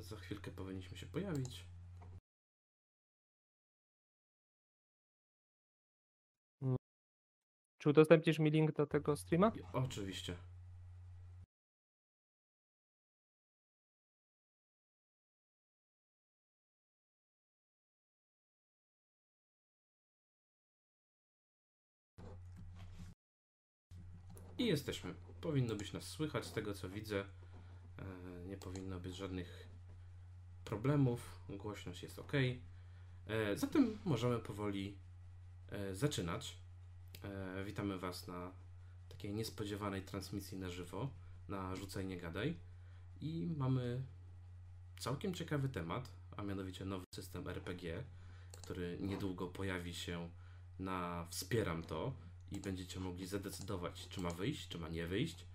Za chwilkę powinniśmy się pojawić. Czy udostępnisz mi link do tego streama? Oczywiście. I jesteśmy. Powinno być nas słychać z tego co widzę. E, nie powinno być żadnych problemów. Głośność jest ok. E, zatem możemy powoli e, zaczynać. Witamy Was na takiej niespodziewanej transmisji na żywo na Rzucaj Nie Gadaj. I mamy całkiem ciekawy temat, a mianowicie nowy system RPG, który niedługo pojawi się na Wspieram to i będziecie mogli zadecydować, czy ma wyjść, czy ma nie wyjść.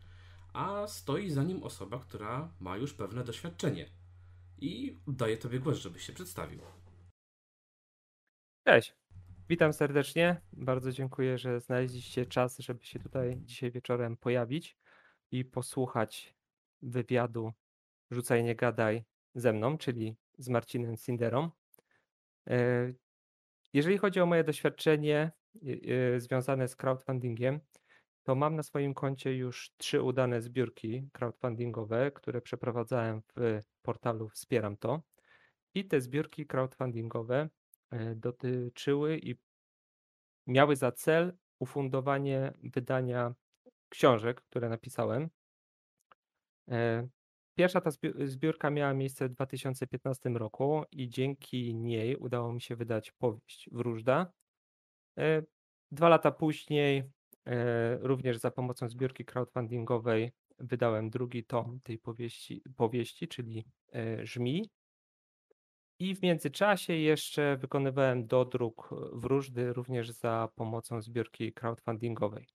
A stoi za nim osoba, która ma już pewne doświadczenie. I daję Tobie głos, żebyś się przedstawił. Cześć. Witam serdecznie. Bardzo dziękuję, że znaleźliście czas, żeby się tutaj dzisiaj wieczorem pojawić i posłuchać wywiadu Rzucaj nie gadaj ze mną, czyli z Marcinem Cinderą. E, jeżeli chodzi o moje doświadczenie związane z crowdfundingiem, to mam na swoim koncie już trzy udane zbiórki crowdfundingowe, które przeprowadzałem w portalu Wspieram to. I te zbiórki crowdfundingowe e, dotyczyły i miały za cel ufundowanie wydania książek, które napisałem. E, pierwsza ta zbiórka miała miejsce w 2015 roku i dzięki niej udało mi się wydać powieść Wróżda. Dwa lata później, również za pomocą zbiórki crowdfundingowej, wydałem drugi tom tej powieści, powieści czyli Żmi. I w międzyczasie jeszcze wykonywałem dodruk wróżdy również za pomocą zbiórki crowdfundingowej.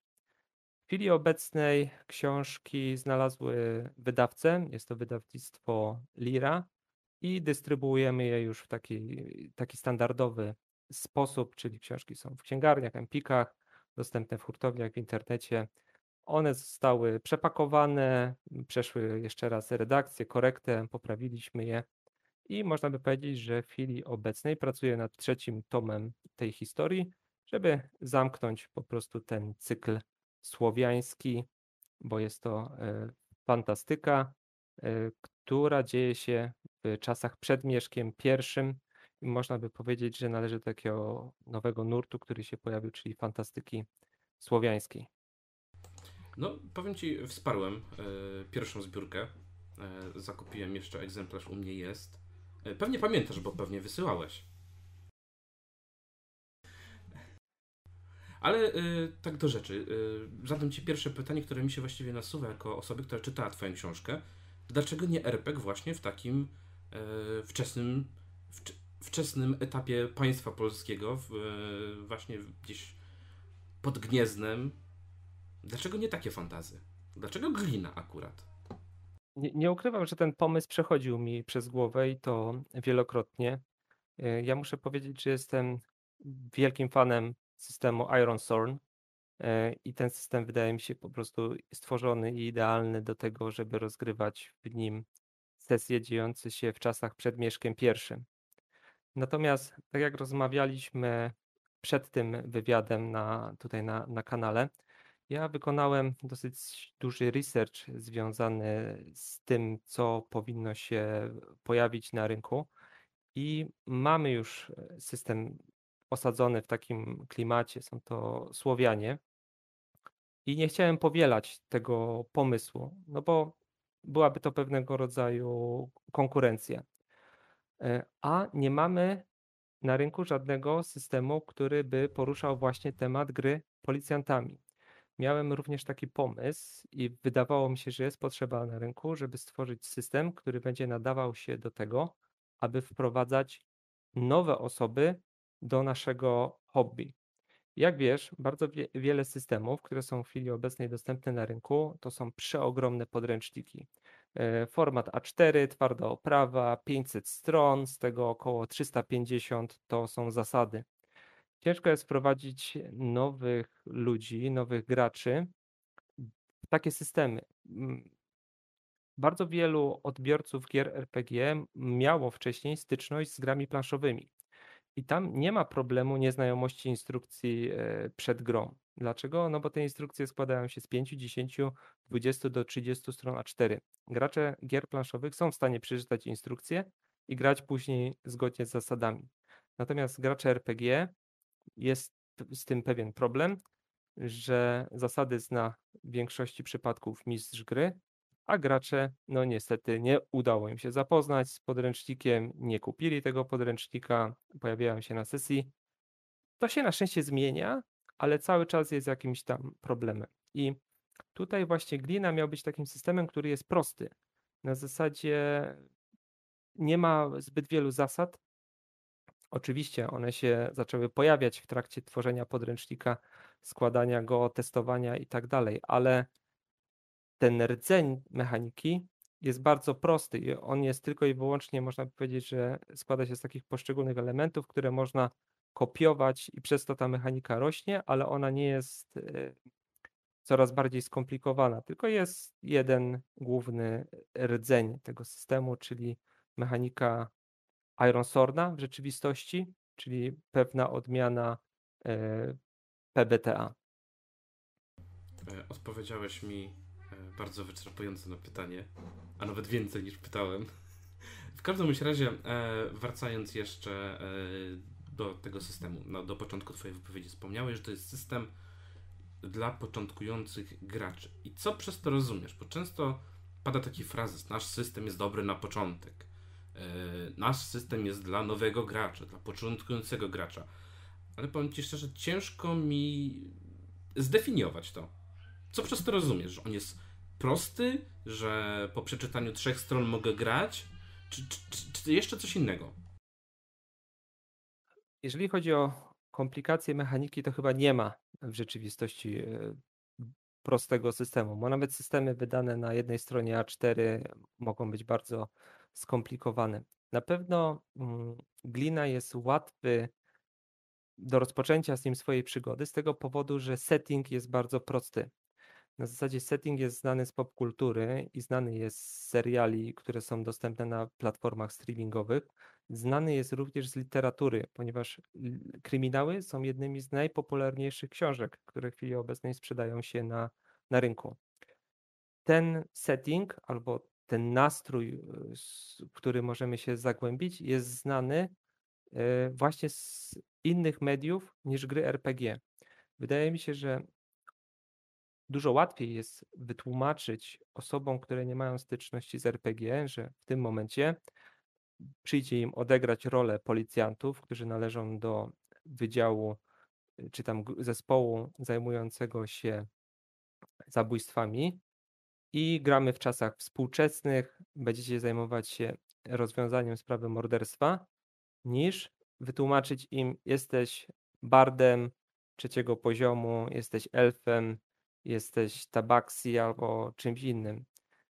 W chwili obecnej książki znalazły wydawcę, jest to wydawnictwo Lira i dystrybuujemy je już w taki, taki standardowy sposób, czyli książki są w księgarniach, empikach, dostępne w hurtowniach, w internecie. One zostały przepakowane, przeszły jeszcze raz redakcję, korektę, poprawiliśmy je i można by powiedzieć, że w chwili obecnej pracuję nad trzecim tomem tej historii, żeby zamknąć po prostu ten cykl słowiański, bo jest to e, fantastyka, e, która dzieje się w czasach przed Mieszkiem I. Można by powiedzieć, że należy do takiego nowego nurtu, który się pojawił, czyli fantastyki słowiańskiej. No, powiem Ci, wsparłem y, pierwszą zbiórkę. Y, zakupiłem jeszcze egzemplarz, u mnie jest. E, pewnie pamiętasz, bo pewnie wysyłałeś. Ale tak do rzeczy. Zadam Ci pierwsze pytanie, które mi się właściwie nasuwa jako osoby, która czytała Twoją książkę. Dlaczego nie RPG właśnie w takim wczesnym, wcz wczesnym etapie państwa polskiego, w, właśnie gdzieś pod Gniezdnem? Dlaczego nie takie fantazy? Dlaczego glina akurat? Nie, nie ukrywam, że ten pomysł przechodził mi przez głowę i to wielokrotnie. E, ja muszę powiedzieć, że jestem wielkim fanem systemu Iron Thorn e, i ten system wydaje mi się po prostu stworzony i idealny do tego, żeby rozgrywać w nim sesje dziejące się w czasach przed Mieszkiem I. Natomiast tak jak rozmawialiśmy przed tym wywiadem na, tutaj na, na kanale, ja wykonałem dosyć duży research związany z tym, co powinno się pojawić na rynku i mamy już e, system osadzony w takim klimacie, są to Słowianie. I nie chciałem powielać tego pomysłu, no bo byłaby to pewnego rodzaju konkurencja. E, a nie mamy na rynku żadnego systemu, który by poruszał właśnie temat gry policjantami. Miałem również taki pomysł i wydawało mi się, że jest potrzeba na rynku, żeby stworzyć system, który będzie nadawał się do tego, aby wprowadzać nowe osoby do naszego hobby. Jak wiesz, bardzo wie, wiele systemów, które są w chwili obecnej dostępne na rynku, to są przeogromne podręczniki. E, format A4, twarda oprawa, 500 stron, z tego około 350 to są zasady. Ciężko jest wprowadzić nowych ludzi, nowych graczy w takie systemy. bardzo wielu odbiorców gier RPG miało wcześniej styczność z grami planszowymi. I tam nie ma problemu nieznajomości instrukcji e, przed grą. Dlaczego? No bo te instrukcje składają się z 5, 10, 20 do 30 stron A4. Gracze gier planszowych są w stanie przeczytać instrukcje i grać później zgodnie z zasadami. Natomiast gracze RPG jest z tym pewien problem, że zasady zna w większości przypadków mistrz gry, a gracze, no niestety, nie udało im się zapoznać z podręcznikiem, nie kupili tego podręcznika, pojawiają się na sesji. To się na szczęście zmienia, ale cały czas jest jakimś tam problemem. I tutaj właśnie Glina miał być takim systemem, który jest prosty. Na zasadzie nie ma zbyt wielu zasad. Oczywiście one się zaczęły pojawiać w trakcie tworzenia podręcznika, składania go, testowania i tak dalej, ale ten rdzeń mechaniki jest bardzo prosty i on jest tylko i wyłącznie, można powiedzieć, że składa się z takich poszczególnych elementów, które można kopiować i przez to ta mechanika rośnie, ale ona nie jest e, coraz bardziej skomplikowana, tylko jest jeden główny rdzeń tego systemu, czyli mechanika Iron Sworda w rzeczywistości, czyli pewna odmiana e, PBTA. E, odpowiedziałeś mi bardzo wyczerpująco na pytanie, a nawet więcej niż pytałem. W każdym razie, wracając jeszcze do tego systemu. No, do początku Twojej wypowiedzi wspomniałeś, że to jest system dla początkujących graczy. I co przez to rozumiesz? Bo często pada taki frazes, nasz system jest dobry na początek. Yy, nasz system jest dla nowego gracza, dla początkującego gracza. Ale powiem Ci szczerze, ciężko mi zdefiniować to. Co przez to rozumiesz? Że on jest prosty, że po przeczytaniu trzech stron mogę grać? Czy, czy, czy jeszcze coś innego? Jeżeli chodzi o komplikacje mechaniki, to chyba nie ma w rzeczywistości e, prostego systemu, bo nawet systemy wydane na jednej stronie A4 mogą być bardzo skomplikowane. Na pewno mm, glina jest łatwy do rozpoczęcia z nim swojej przygody z tego powodu, że setting jest bardzo prosty. Na zasadzie setting jest znany z popkultury i znany jest z seriali, które są dostępne na platformach streamingowych. Znany jest również z literatury, ponieważ kryminały są jednymi z najpopularniejszych książek, które w chwili obecnej sprzedają się na, na rynku. Ten setting albo ten nastrój, w który możemy się zagłębić, jest znany e, właśnie z innych mediów niż gry RPG. Wydaje mi się, że dużo łatwiej jest wytłumaczyć osobom, które nie mają styczności z RPG, że w tym momencie przyjdzie im odegrać rolę policjantów, którzy należą do wydziału y, czy tam zespołu zajmującego się zabójstwami i gramy w czasach współczesnych, będziecie zajmować się rozwiązaniem sprawy morderstwa, niż wytłumaczyć im, jesteś bardem trzeciego poziomu, jesteś elfem, jesteś tabaksi albo czymś innym.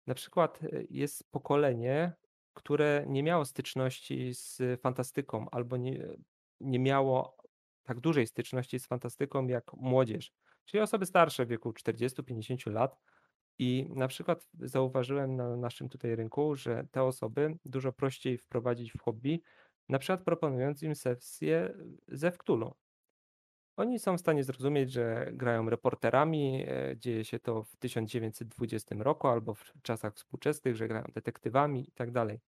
Na przykład y, jest pokolenie, które nie miało styczności z fantastyką albo nie, nie miało tak dużej styczności z fantastyką jak młodzież, czyli osoby starsze w wieku 40-50 lat. I na przykład zauważyłem na naszym tutaj rynku, że te osoby dużo prościej wprowadzić w hobby, na przykład proponując im sesję ze Wktulu. Oni są w stanie zrozumieć, że grają reporterami, e, dzieje się to w 1920 roku albo w czasach współczesnych, że grają detektywami i tak dalej.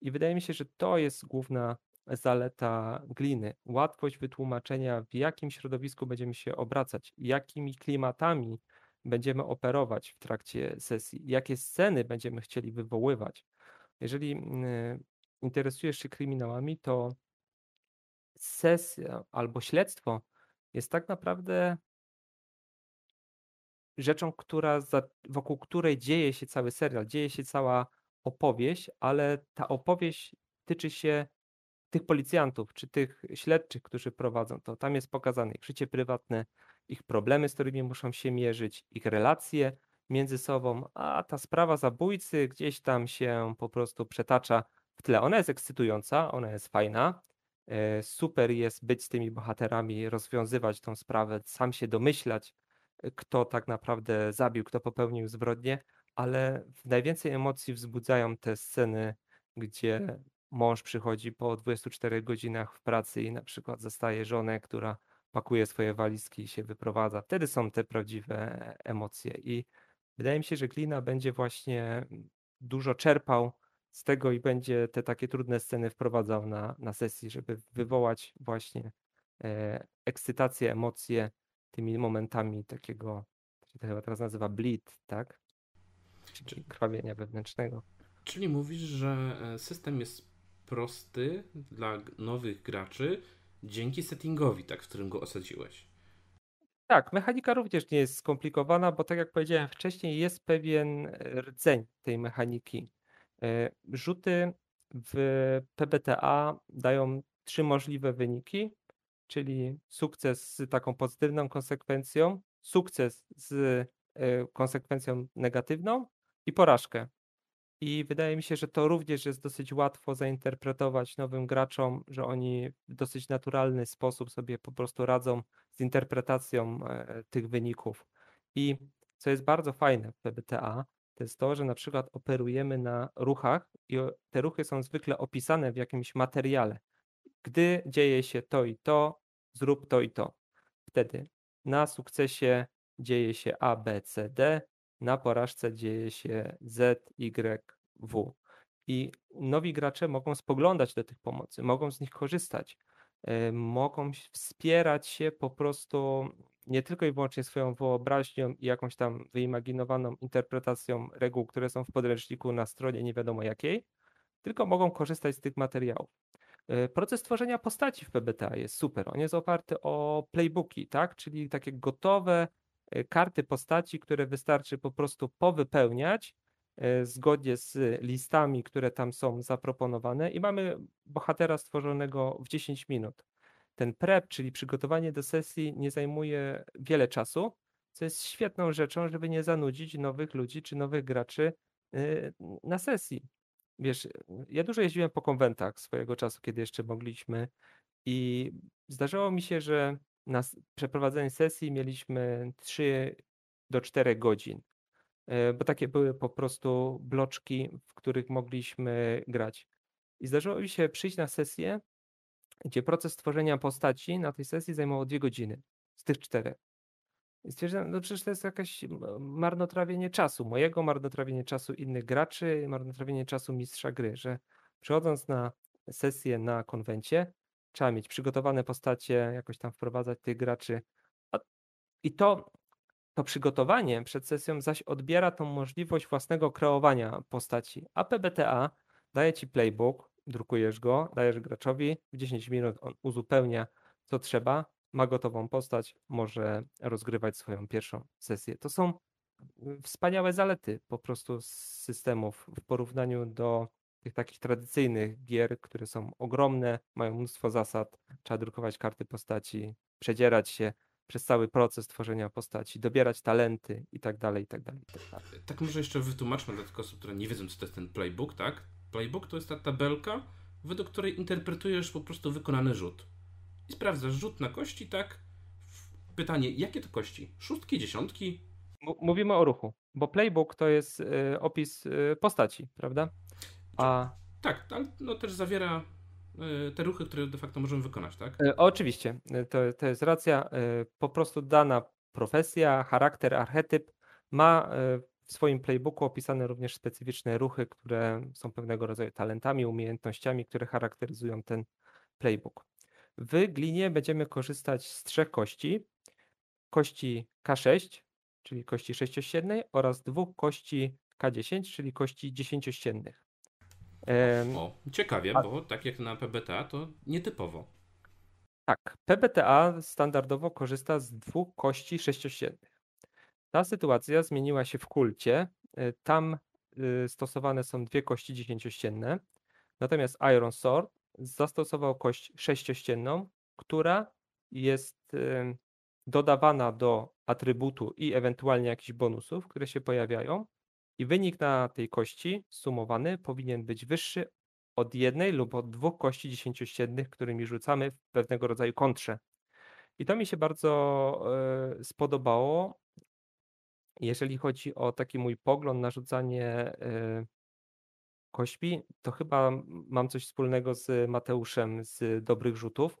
I wydaje mi się, że to jest główna zaleta gliny. Łatwość wytłumaczenia, w jakim środowisku będziemy się obracać, jakimi klimatami będziemy operować w trakcie sesji, jakie sceny będziemy chcieli wywoływać. Jeżeli mm, interesujesz się kryminałami, to sesja albo śledztwo jest tak naprawdę rzeczą, która wokół której dzieje się cały serial, dzieje się cała opowieść, ale ta opowieść tyczy się tych policjantów czy tych śledczych, którzy prowadzą to. Tam jest pokazane ich życie prywatne, ich problemy, z którymi muszą się mierzyć, ich relacje między sobą, a ta sprawa zabójcy gdzieś tam się po prostu przetacza w tle. Ona jest ekscytująca, ona jest fajna. E, super jest być z tymi bohaterami, rozwiązywać tą sprawę, sam się domyślać, kto tak naprawdę zabił, kto popełnił zbrodnię, ale najwięcej emocji wzbudzają te sceny, gdzie mąż przychodzi po 24 godzinach w pracy i na przykład zastaje żonę, która pakuje swoje walizki i się wyprowadza. Wtedy są te prawdziwe emocje i wydaje mi się, że Glina będzie właśnie dużo czerpał z tego i będzie te takie trudne sceny wprowadzał na, na sesji, żeby wywołać właśnie e, ekscytację, emocje tymi momentami takiego, to się chyba teraz nazywa bleed, tak? Czyli krwawienia wewnętrznego. Czyli mówisz, że e, system jest prosty dla nowych graczy dzięki settingowi, tak, w którym go osadziłeś. Tak, mechanika również nie jest skomplikowana, bo tak jak powiedziałem wcześniej, jest pewien rdzeń tej mechaniki. E, rzuty w PBTA dają trzy możliwe wyniki, czyli sukces z taką pozytywną konsekwencją, sukces z e, konsekwencją negatywną i porażkę. I wydaje mi się, że to również jest dosyć łatwo zainterpretować nowym graczom, że oni w dosyć naturalny sposób sobie po prostu radzą z interpretacją e, tych wyników. I co jest bardzo fajne w PBTA, to jest to, że na przykład operujemy na ruchach i te ruchy są zwykle opisane w jakimś materiale. Gdy dzieje się to i to, zrób to i to. Wtedy na sukcesie dzieje się A, B, C, D, na porażce dzieje się Z, Y, W. I nowi gracze mogą spoglądać do tych pomocy, mogą z nich korzystać, e, mogą wspierać się po prostu nie tylko i wyłącznie swoją wyobraźnią i jakąś tam wyimaginowaną interpretacją reguł, które są w podręczniku na stronie nie wiadomo jakiej, tylko mogą korzystać z tych materiałów. E, proces tworzenia postaci w PBTA jest super. On jest oparty o playbooki, tak? czyli takie gotowe karty postaci, które wystarczy po prostu powypełniać e, zgodnie z listami, które tam są zaproponowane i mamy bohatera stworzonego w 10 minut ten prep, czyli przygotowanie do sesji, nie zajmuje wiele czasu, co jest świetną rzeczą, żeby nie zanudzić nowych ludzi czy nowych graczy y, na sesji. Wiesz, ja dużo jeździłem po konwentach swojego czasu, kiedy jeszcze mogliśmy, i zdarzało mi się, że na przeprowadzenie sesji mieliśmy 3 do 4 godzin, y, bo takie były po prostu bloczki, w których mogliśmy grać. I zdarzyło mi się przyjść na sesję gdzie proces tworzenia postaci na tej sesji zajmował dwie godziny z tych czterech. I stwierdziłem, no przecież to jest jakieś marnotrawienie czasu, mojego marnotrawienie czasu innych graczy, marnotrawienie czasu mistrza gry, że przychodząc na sesję na konwencie, trzeba mieć przygotowane postacie, jakoś tam wprowadzać tych graczy. I to, to przygotowanie przed sesją zaś odbiera tą możliwość własnego kreowania postaci. A PBTA daje ci playbook, drukujesz go, dajesz graczowi, w 10 minut on uzupełnia co trzeba, ma gotową postać, może rozgrywać swoją pierwszą sesję. To są mm, wspaniałe zalety po prostu z systemów w porównaniu do tych takich tradycyjnych gier, które są ogromne, mają mnóstwo zasad, trzeba drukować karty postaci, przedzierać się przez cały proces tworzenia postaci, dobierać talenty i tak dalej, i tak dalej. Tak, tak może jeszcze wytłumaczmy dla tych osób, które nie wiedzą, co to jest ten playbook, tak? Playbook to jest ta tabelka, według której interpretujesz po prostu wykonany rzut. I sprawdzasz rzut na kości, tak? Pytanie, jakie to kości? Szóstki, dziesiątki? Mówimy o ruchu, bo playbook to jest y, opis y, postaci, prawda? A... Tak, ale no też zawiera y, te ruchy, które de facto możemy wykonać, tak? Oczywiście, to, to jest racja. Po prostu dana profesja, charakter, archetyp ma w swoim playbooku opisane również specyficzne ruchy, które są pewnego rodzaju talentami, umiejętnościami, które charakteryzują ten playbook. W glinie będziemy korzystać z trzech kości. Kości K6, czyli kości sześciościennej oraz dwóch kości K10, czyli kości dziesięciościennych. O, ciekawie, A... bo tak jak na PBTA to nietypowo. Tak, PBTA standardowo korzysta z dwóch kości sześciościennych. Ta sytuacja zmieniła się w kulcie. Y, tam y, stosowane są dwie kości dziesięciościenne, natomiast Iron Sword zastosował kość sześciościenną, która jest y, dodawana do atrybutu i ewentualnie jakichś bonusów, które się pojawiają. I wynik na tej kości sumowany powinien być wyższy od jednej lub od dwóch kości dziesięciościennych, którymi rzucamy w pewnego rodzaju kontrze. I to mi się bardzo spodobało, Jeżeli chodzi o taki mój pogląd na rzucanie y, kośćmi, to chyba mam coś wspólnego z Mateuszem z Dobrych Rzutów,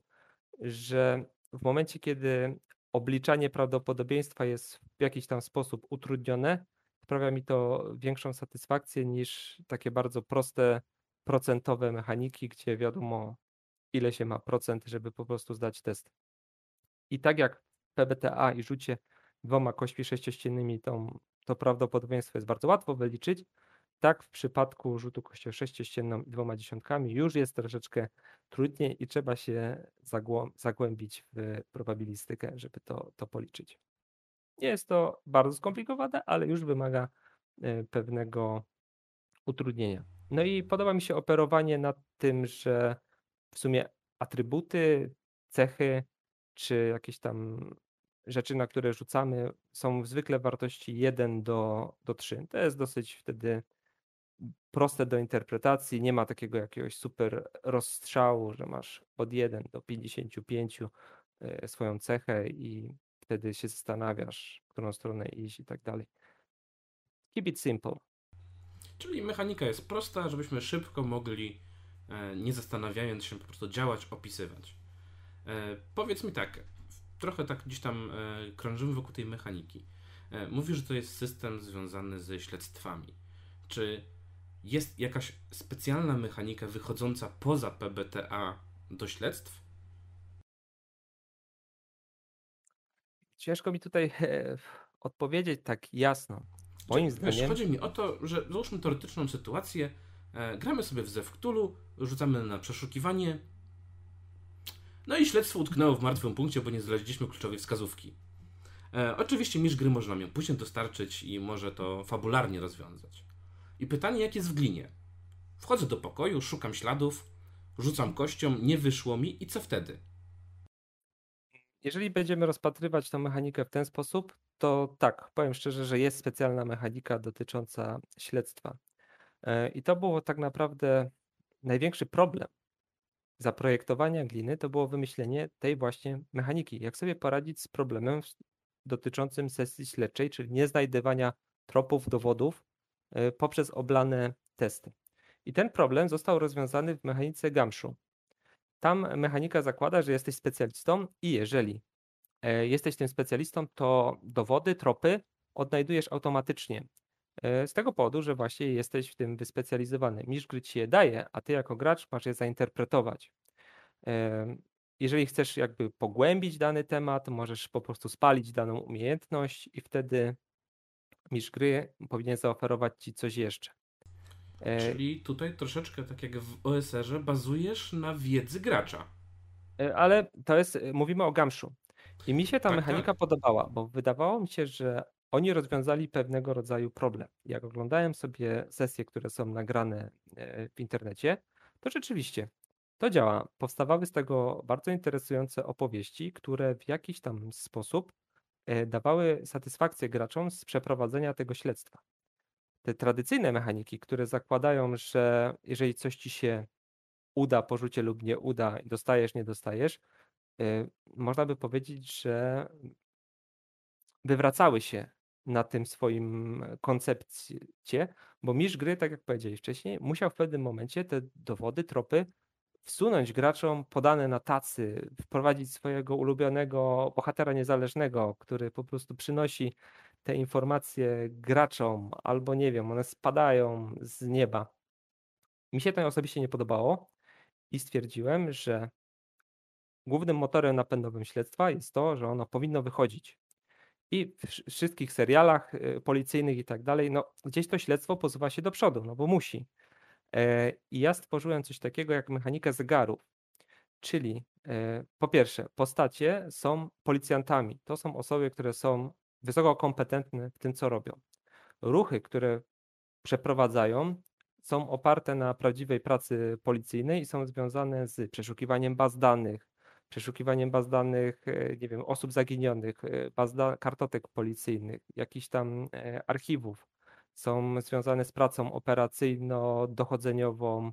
że w momencie, kiedy obliczanie prawdopodobieństwa jest w jakiś tam sposób utrudnione, sprawia mi to większą satysfakcję niż takie bardzo proste procentowe mechaniki, gdzie wiadomo ile się ma procent, żeby po prostu zdać test. I tak jak PBTA i rzucie dwoma kośćmi sześciościennymi to, to prawdopodobieństwo jest bardzo łatwo wyliczyć, tak w przypadku rzutu kością sześciościenną i dwoma dziesiątkami już jest troszeczkę trudniej i trzeba się zagłębić w probabilistykę, żeby to, to policzyć. Nie jest to bardzo skomplikowane, ale już wymaga e, pewnego utrudnienia. No i podoba mi się operowanie nad tym, że w sumie atrybuty, cechy czy jakieś tam rzeczy, na które rzucamy, są zwykle wartości 1 do, do 3. To jest dosyć wtedy proste do interpretacji. Nie ma takiego jakiegoś super rozstrzału, że masz od 1 do 55 e, swoją cechę i wtedy się zastanawiasz, w którą stronę iść i tak dalej. Keep it simple. Czyli mechanika jest prosta, żebyśmy szybko mogli, e, nie zastanawiając się, po prostu działać, opisywać. E, powiedz mi tak, trochę tak gdzieś tam krążymy wokół tej mechaniki. Mówisz, że to jest system związany ze śledztwami. Czy jest jakaś specjalna mechanika wychodząca poza PBTA do śledztw? Ciężko mi tutaj e, odpowiedzieć tak jasno. Moim zdaniem. Chodzi mi o to, że załóżmy teoretyczną sytuację. E, gramy sobie w Zewktulu, rzucamy na przeszukiwanie. No i śledztwo utknęło w martwym punkcie, bo nie znaleźliśmy kluczowej wskazówki. E, oczywiście misz gry można ją później dostarczyć i może to fabularnie rozwiązać. I pytanie, jak jest w glinie? Wchodzę do pokoju, szukam śladów, rzucam kością, nie wyszło mi i co wtedy? Jeżeli będziemy rozpatrywać tę mechanikę w ten sposób, to tak, powiem szczerze, że jest specjalna mechanika dotycząca śledztwa. E, I to było tak naprawdę największy problem zaprojektowania gliny, to było wymyślenie tej właśnie mechaniki. Jak sobie poradzić z problemem dotyczącym sesji śledczej, czyli nie znajdywania tropów, dowodów E, poprzez oblane testy. I ten problem został rozwiązany w mechanice Gamszu. Tam mechanika zakłada, że jesteś specjalistą i jeżeli e, jesteś tym specjalistą, to dowody, tropy odnajdujesz automatycznie. E, z tego powodu, że właśnie jesteś w tym wyspecjalizowany. Mistrz gry ci je daje, a ty jako gracz masz je zainterpretować. Jeżeli chcesz jakby pogłębić dany temat, możesz po prostu spalić daną umiejętność i wtedy mistrz gry powinien zaoferować ci coś jeszcze. E, Czyli tutaj troszeczkę tak jak w OSR-ze bazujesz na wiedzy gracza. E, ale to jest, e, mówimy o Gamszu. I mi się ta tak, mechanika tak. podobała, bo wydawało mi się, że oni rozwiązali pewnego rodzaju problem. Jak oglądałem sobie sesje, które są nagrane w internecie, to rzeczywiście to działa. Powstawały z tego bardzo interesujące opowieści, które w jakiś tam sposób dawały satysfakcję graczom z przeprowadzenia tego śledztwa. Te tradycyjne mechaniki, które zakładają, że jeżeli coś ci się uda po rzucie lub nie uda, dostajesz, nie dostajesz, e, można by powiedzieć, że wywracały się na tym swoim koncepcie, bo mistrz gry, tak jak powiedzieli wcześniej, musiał w pewnym momencie te dowody, tropy wsunąć graczom podane na tacy, wprowadzić swojego ulubionego bohatera niezależnego, który po prostu przynosi te informacje graczom, albo nie wiem, one spadają z nieba. Mi się to osobiście nie podobało i stwierdziłem, że głównym motorem napędowym śledztwa jest to, że ono powinno wychodzić. I w wszystkich serialach y, policyjnych i tak dalej, no gdzieś to śledztwo posuwa się do przodu, no bo musi. E, I ja stworzyłem coś takiego jak mechanikę zegarów. Czyli e, po pierwsze, postacie są policjantami. To są osoby, które są wysoko kompetentne w tym, co robią. Ruchy, które przeprowadzają, są oparte na prawdziwej pracy policyjnej i są związane z przeszukiwaniem baz danych, przeszukiwaniem baz danych, e, nie wiem, osób zaginionych, baz kartotek policyjnych, jakichś tam archiwów są związane z pracą operacyjno-dochodzeniową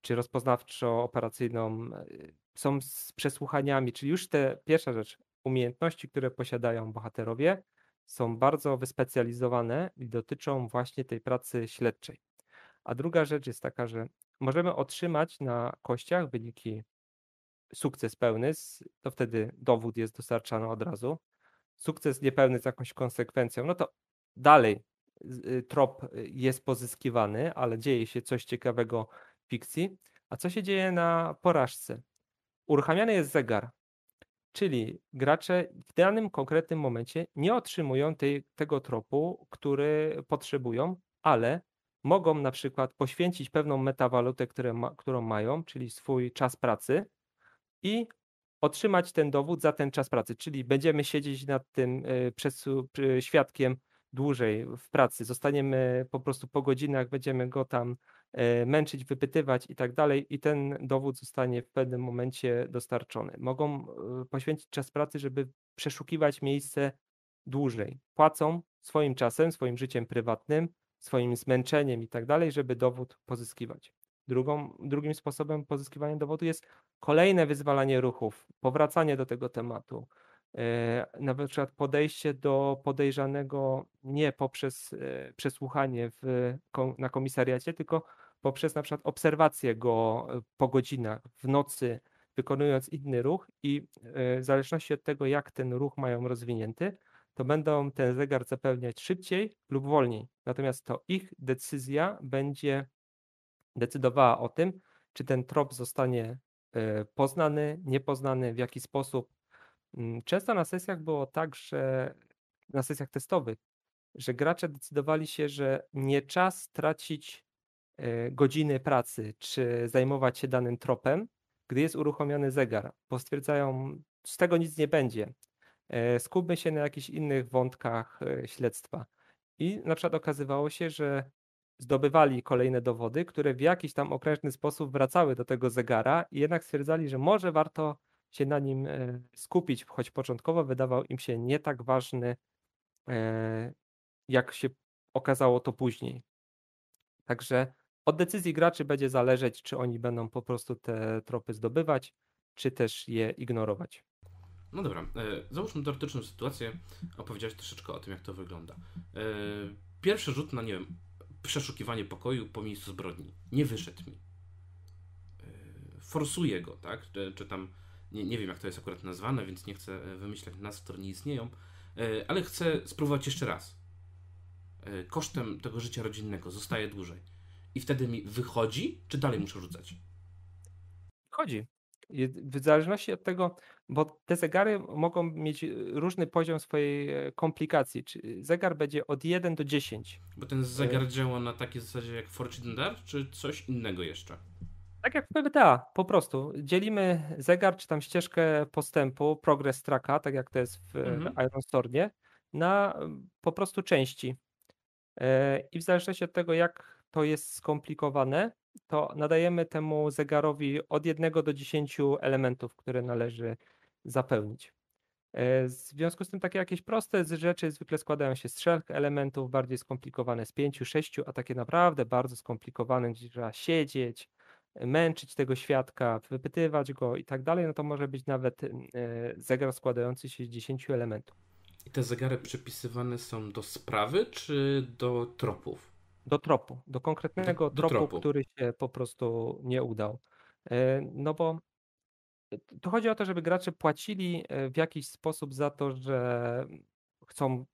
czy rozpoznawczo-operacyjną, e, są z przesłuchaniami, czyli już te pierwsza rzecz, umiejętności, które posiadają bohaterowie, są bardzo wyspecjalizowane i dotyczą właśnie tej pracy śledczej. A druga rzecz jest taka, że możemy otrzymać na kościach wyniki sukces pełny, to wtedy dowód jest dostarczany od razu. Sukces niepełny z jakąś konsekwencją, no to dalej y, trop jest pozyskiwany, ale dzieje się coś ciekawego w fikcji. A co się dzieje na porażce? Uruchamiany jest zegar, czyli gracze w danym konkretnym momencie nie otrzymują tej, tego tropu, który potrzebują, ale mogą na przykład poświęcić pewną metawalutę, ma, którą mają, czyli swój czas pracy i otrzymać ten dowód za ten czas pracy, czyli będziemy siedzieć nad tym y, przez, świadkiem dłużej w pracy, zostaniemy po prostu po godzinach, będziemy go tam męczyć, wypytywać i tak dalej, i ten dowód zostanie w pewnym momencie dostarczony. Mogą e, poświęcić czas pracy, żeby przeszukiwać miejsce dłużej. Płacą swoim czasem, swoim życiem prywatnym, swoim zmęczeniem i tak dalej, żeby dowód pozyskiwać. Drugą, drugim sposobem pozyskiwania dowodu jest kolejne wyzwalanie ruchów, powracanie do tego tematu, E, na przykład podejście do podejrzanego nie poprzez e, przesłuchanie w, na komisariacie, tylko poprzez na przykład obserwację go e, po godzinach, w nocy, wykonując inny ruch i w zależności od tego, jak ten ruch mają rozwinięty, to będą ten zegar zapewniać szybciej lub wolniej. Natomiast to ich decyzja będzie decydowała o tym, czy ten trop zostanie poznany, niepoznany, w jaki sposób Mm, często na sesjach było tak, że na sesjach testowych, że gracze decydowali się, że nie czas tracić e, godziny pracy, czy zajmować się danym tropem, gdy jest uruchomiony zegar, bo stwierdzają, z tego nic nie będzie. E, skupmy się na jakichś innych wątkach e, śledztwa. I na przykład okazywało się, że zdobywali kolejne dowody, które w jakiś tam okrężny sposób wracały do tego zegara i jednak stwierdzali, że może warto się na nim e, skupić, choć początkowo wydawał im się nie tak ważny, e, jak się okazało to później. Także od decyzji graczy będzie zależeć, czy oni będą po prostu te tropy zdobywać, czy też je ignorować. No dobra, e, załóżmy teoretyczną sytuację. Opowiedziałeś troszeczkę o tym, jak to wygląda. Pierwszy rzut na, nie wiem, przeszukiwanie pokoju po miejscu zbrodni. Nie wyszedł mi. Forsuję go, tak? Czy, czy tam nie, nie wiem jak to jest akurat nazwane, więc nie chcę e, wymyślać nazw, które nie istnieją, e, ale chcę spróbować jeszcze raz. E, kosztem tego życia rodzinnego zostaje dłużej. I wtedy mi wychodzi, czy dalej muszę rzucać? Chodzi. W zależności od tego, bo te zegary mogą mieć różny poziom swojej komplikacji. Czy zegar będzie od 1 do 10. Bo ten zegar działa na takiej zasadzie jak Fortune Dar, czy coś innego jeszcze? Tak jak w PBTA, po prostu dzielimy zegar czy tam ścieżkę postępu, progress tracka, tak jak to jest w, mhm. Iron Stormie, na po prostu części. E, I w zależności od tego, jak to jest skomplikowane, to nadajemy temu zegarowi od 1 do 10 elementów, które należy zapełnić. E, w związku z tym takie jakieś proste rzeczy zwykle składają się z trzech elementów, bardziej skomplikowane z pięciu, sześciu, a takie naprawdę bardzo skomplikowane, gdzie trzeba siedzieć, męczyć tego świadka, wypytywać go i tak dalej, no to może być nawet e, zegar składający się z 10 elementów. I te zegary przypisywane są do sprawy czy do tropów? Do tropu, do konkretnego do, do tropu, tropu, który się po prostu nie udał. E, no bo to chodzi o to, żeby gracze płacili e, w jakiś sposób za to, że chcą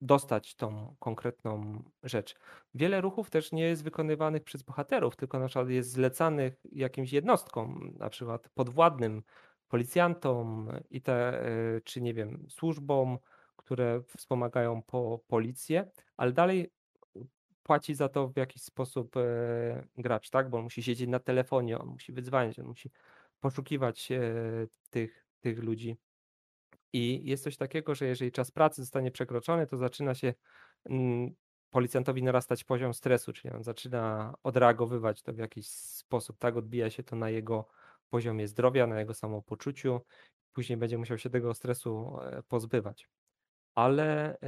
dostać tą konkretną rzecz. Wiele ruchów też nie jest wykonywanych przez bohaterów, tylko na przykład jest zlecanych jakimś jednostkom, na przykład podwładnym, policjantom i te, e, czy nie wiem, służbom, które wspomagają po policję, ale dalej płaci za to w jakiś sposób e, gracz, tak? Bo on musi siedzieć na telefonie, on musi wydzwaniać, on musi poszukiwać e, tych, tych ludzi. I jest coś takiego, że jeżeli czas pracy zostanie przekroczony, to zaczyna się mm, policjantowi narastać poziom stresu, czyli on zaczyna odreagowywać to w jakiś sposób, tak? Odbija się to na jego poziomie zdrowia, na jego samopoczuciu. Później będzie musiał się tego stresu e, pozbywać. Ale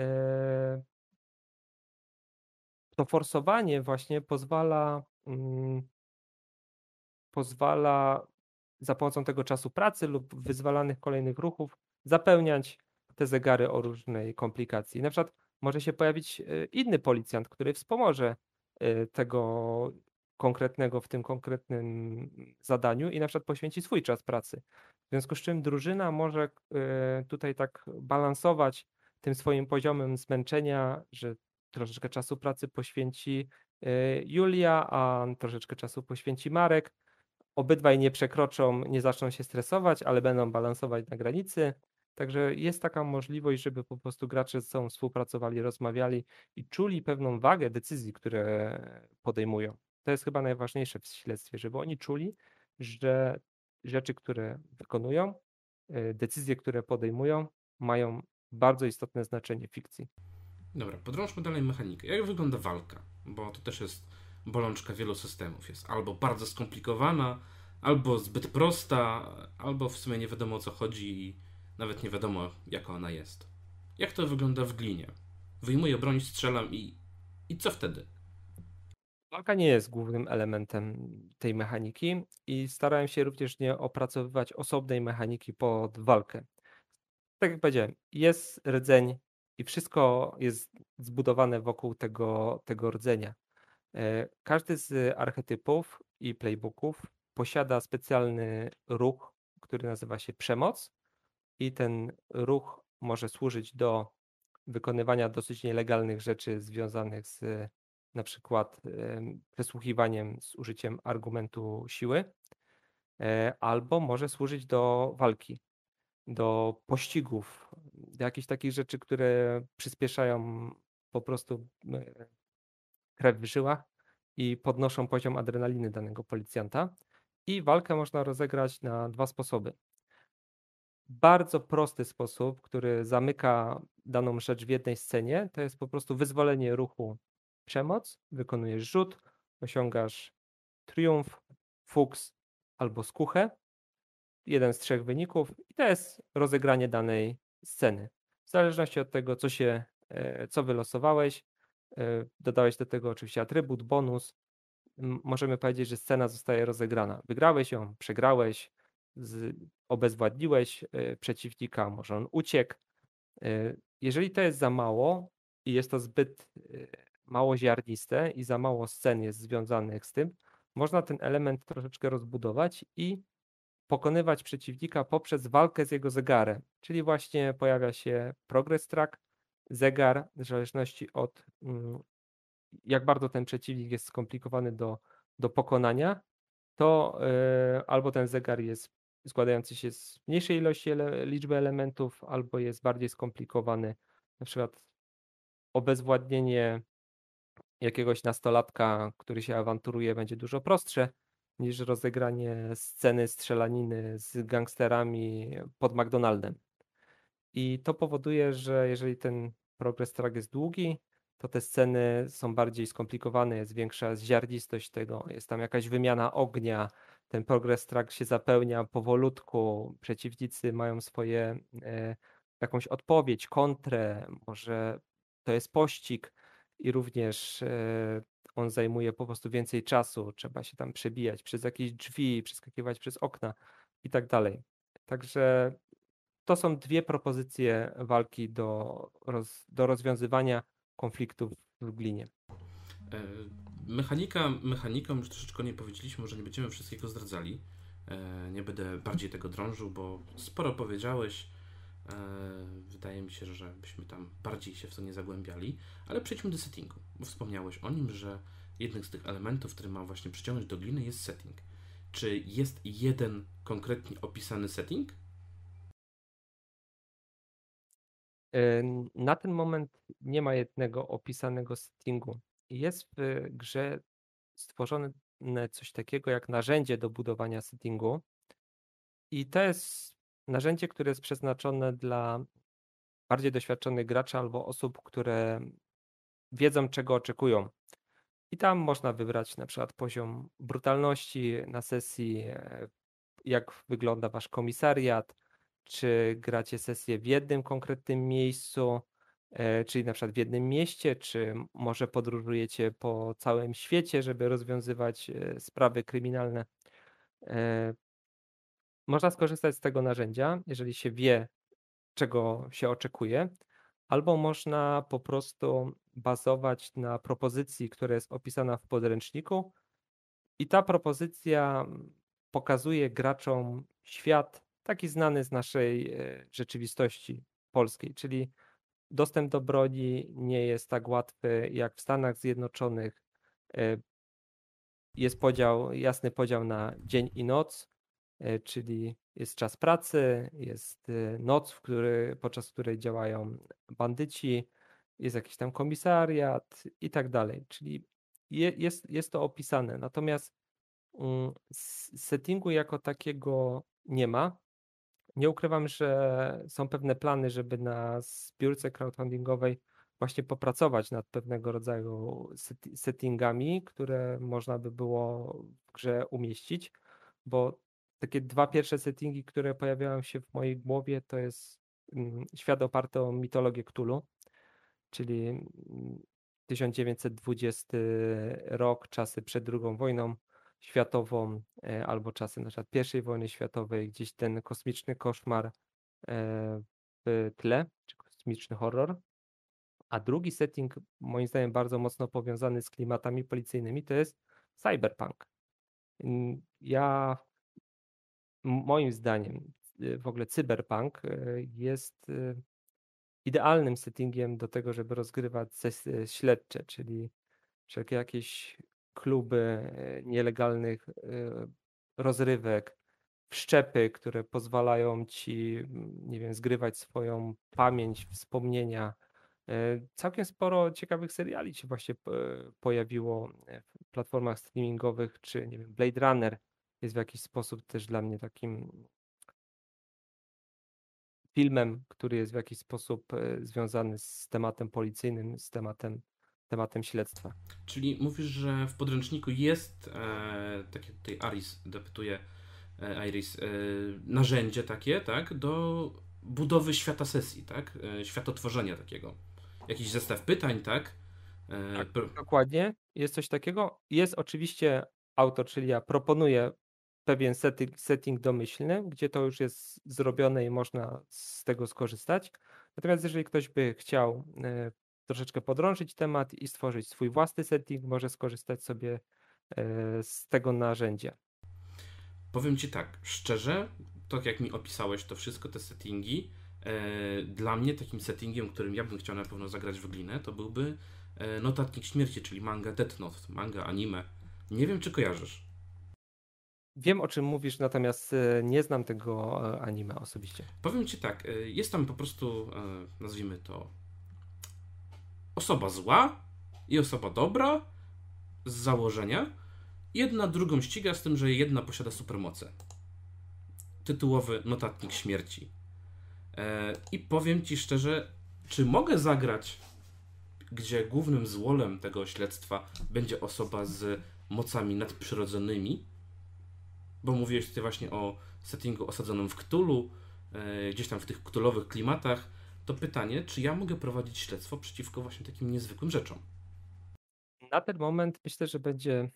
to forsowanie właśnie pozwala, mm, pozwala za pomocą tego czasu pracy lub wyzwalanych kolejnych ruchów zapełniać te zegary o różnej komplikacji. Na przykład może się pojawić e, inny policjant, który wspomoże e, tego konkretnego w tym konkretnym zadaniu i na przykład poświęci swój czas pracy. W związku z czym drużyna może e, tutaj tak balansować tym swoim poziomem zmęczenia, że troszeczkę czasu pracy poświęci Julia, a troszeczkę czasu poświęci Marek. Obydwaj nie przekroczą, nie zaczną się stresować, ale będą balansować na granicy. Także jest taka możliwość, żeby po prostu gracze ze sobą współpracowali, rozmawiali i czuli pewną wagę decyzji, które podejmują. To jest chyba najważniejsze w śledztwie, żeby oni czuli, że rzeczy, które wykonują, y, decyzje, które podejmują, mają bardzo istotne znaczenie fikcji. Dobra, podrążmy dalej mechanikę. Jak wygląda walka? Bo to też jest bolączka wielu systemów. Jest albo bardzo skomplikowana, albo zbyt prosta, albo w sumie nie wiadomo o co chodzi i nawet nie wiadomo jaka ona jest. Jak to wygląda w glinie? Wyjmuję broń, strzelam i. i co wtedy? Walka nie jest głównym elementem tej mechaniki i starałem się również nie opracowywać osobnej mechaniki pod walkę. Tak jak powiedziałem, jest rdzeń i wszystko jest zbudowane wokół tego, tego rdzenia. E, każdy z archetypów i playbooków posiada specjalny ruch, który nazywa się przemoc, i ten ruch może służyć do wykonywania dosyć nielegalnych rzeczy związanych z na przykład przesłuchiwaniem z użyciem argumentu siły, e, albo może służyć do walki, do pościgów, do jakichś takich rzeczy, które przyspieszają po prostu krew w żyłach i podnoszą poziom adrenaliny danego policjanta. I walkę można rozegrać na dwa sposoby. Bardzo prosty sposób, który zamyka daną rzecz w jednej scenie, to jest po prostu wyzwolenie ruchu przemoc, wykonujesz rzut, osiągasz triumf, fuks albo skuchę. Jeden z trzech wyników i to jest rozegranie danej sceny. W zależności od tego, co się, e, co wylosowałeś, e, dodałeś do tego oczywiście atrybut, bonus. Możemy powiedzieć, że scena zostaje rozegrana. Wygrałeś ją, przegrałeś, z, obezwładniłeś e, przeciwnika, może on uciekł. Jeżeli to jest za mało i jest to zbyt mało ziarniste i za mało scen jest związanych z tym, można ten element troszeczkę rozbudować i pokonywać przeciwnika poprzez walkę z jego zegarem. Czyli właśnie pojawia się progress track, zegar, w zależności od mm, jak bardzo ten przeciwnik jest skomplikowany do, do pokonania, to yy, albo ten zegar jest składający się z mniejszej ilości ele liczby elementów, albo jest bardziej skomplikowany, na przykład obezwładnienie jakiegoś nastolatka, który się awanturuje, będzie dużo prostsze niż rozegranie sceny strzelaniny z gangsterami pod McDonaldem. I to powoduje, że jeżeli ten progress track jest długi, to te sceny są bardziej skomplikowane, jest większa ziarnistość tego, jest tam jakaś wymiana ognia, ten progress track się zapełnia powolutku, przeciwnicy mają swoje e, jakąś odpowiedź, kontrę, może to jest pościg, i również e, on zajmuje po prostu więcej czasu. Trzeba się tam przebijać przez jakieś drzwi, przeskakiwać przez okna i tak dalej. Także to są dwie propozycje walki do, roz, do rozwiązywania konfliktów w glinie. E, mechanika, mechaniką już troszeczkę nie powiedzieliśmy, może nie będziemy wszystkiego zdradzali. E, nie będę bardziej tego drążył, bo sporo powiedziałeś. E, wydaje mi się, że byśmy tam bardziej się w to nie zagłębiali, ale przejdźmy do settingu, bo wspomniałeś o nim, że jednym z tych elementów, który ma właśnie przyciągnąć do gliny jest setting. Czy jest jeden konkretnie opisany setting? E, na ten moment nie ma jednego opisanego settingu. Jest w grze stworzone coś takiego jak narzędzie do budowania settingu. I to jest narzędzie, które jest przeznaczone dla bardziej doświadczonych graczy albo osób, które wiedzą, czego oczekują. I tam można wybrać na przykład poziom brutalności na sesji, e, jak wygląda wasz komisariat, czy gracie sesję w jednym konkretnym miejscu, e, czyli na przykład w jednym mieście, czy może podróżujecie po całym świecie, żeby rozwiązywać e, sprawy kryminalne. Można skorzystać z tego narzędzia, jeżeli się wie, czego się oczekuje, albo można po prostu bazować na propozycji, która jest opisana w podręczniku, i ta propozycja pokazuje graczom świat taki znany z naszej e, rzeczywistości polskiej, czyli dostęp do broni nie jest tak łatwy jak w Stanach Zjednoczonych. E, jest podział, jasny podział na dzień i noc, czyli jest czas pracy, jest noc, w który, podczas której działają bandyci, jest jakiś tam komisariat i tak dalej. Czyli jest, jest to opisane. Natomiast mm, settingu jako takiego nie ma. Nie ukrywam, że są pewne plany, żeby na zbiórce crowdfundingowej właśnie popracować nad pewnego rodzaju settingami, które można by było w grze umieścić, bo takie dwa pierwsze settingi, które pojawiają się w mojej głowie, to jest mm, świat oparty o mitologię Cthulhu, czyli 1920 mm, rok, czasy przed II wojną światową, e, albo czasy na przykład I wojny światowej, gdzieś ten kosmiczny koszmar e, w tle, czy kosmiczny horror. A drugi setting, moim zdaniem, bardzo mocno powiązany z klimatami policyjnymi, to jest cyberpunk. Ja, moim zdaniem, y, w ogóle cyberpunk y, jest y, idealnym settingiem do tego, żeby rozgrywać sesje śledcze, czyli wszelkie jakieś kluby nielegalnych rozrywek, wszczepy, które pozwalają ci, nie wiem, zgrywać swoją pamięć, wspomnienia, całkiem sporo ciekawych seriali się właśnie pojawiło w platformach streamingowych, czy nie wiem, Blade Runner jest w jakiś sposób też dla mnie takim filmem, który jest w jakiś sposób e, związany z tematem policyjnym, z tematem, tematem śledztwa. Czyli mówisz, że w podręczniku jest, e, tak jak tutaj Aris dopytuje, e, Iris, e, narzędzie takie, tak, do budowy świata sesji, tak, e, światotworzenia takiego jakiś zestaw pytań, tak? E, tak dokładnie, jest coś takiego. Jest oczywiście autor, czyli ja proponuję pewien setting, setting domyślny, gdzie to już jest zrobione i można z tego skorzystać. Natomiast jeżeli ktoś by chciał e, troszeczkę podrążyć temat i stworzyć swój własny setting, może skorzystać sobie e, z tego narzędzia. Powiem Ci tak, szczerze, tak jak mi opisałeś to wszystko, te settingi, E, dla mnie takim settingiem, którym ja bym chciał na pewno zagrać w glinę, to byłby Notatnik Śmierci, czyli manga Death Note, manga anime. Nie wiem, czy kojarzysz. Wiem, o czym mówisz, natomiast e, nie znam tego anime osobiście. Powiem ci tak, jest tam po prostu, nazwijmy to, osoba zła i osoba dobra z założenia. Jedna drugą ściga z tym, że jedna posiada supermoce. Tytułowy Notatnik Śmierci. E, I powiem ci szczerze, czy mogę zagrać, gdzie głównym złolem tego śledztwa będzie osoba z mocami nadprzyrodzonymi? Bo mówiłeś tutaj właśnie o settingu osadzonym w Ktulu, e, gdzieś tam w tych ktulowych klimatach. To pytanie, czy ja mogę prowadzić śledztwo przeciwko właśnie takim niezwykłym rzeczom? Na ten moment myślę, że będzie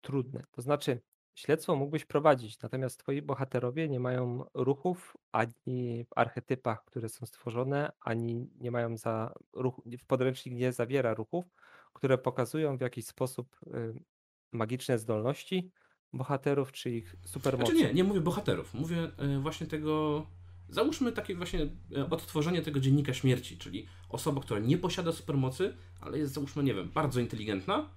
trudne. To znaczy, Śledztwo mógłbyś prowadzić, natomiast twoi bohaterowie nie mają ruchów ani w archetypach, które są stworzone, ani nie mają za ruch, podręcznik nie zawiera ruchów, które pokazują w jakiś sposób y, magiczne zdolności bohaterów, czy ich supermocy. Znaczy nie, nie mówię bohaterów, mówię y, właśnie tego, załóżmy takie właśnie y, odtworzenie tego dziennika śmierci, czyli osoba, która nie posiada supermocy, ale jest załóżmy, nie wiem, bardzo inteligentna,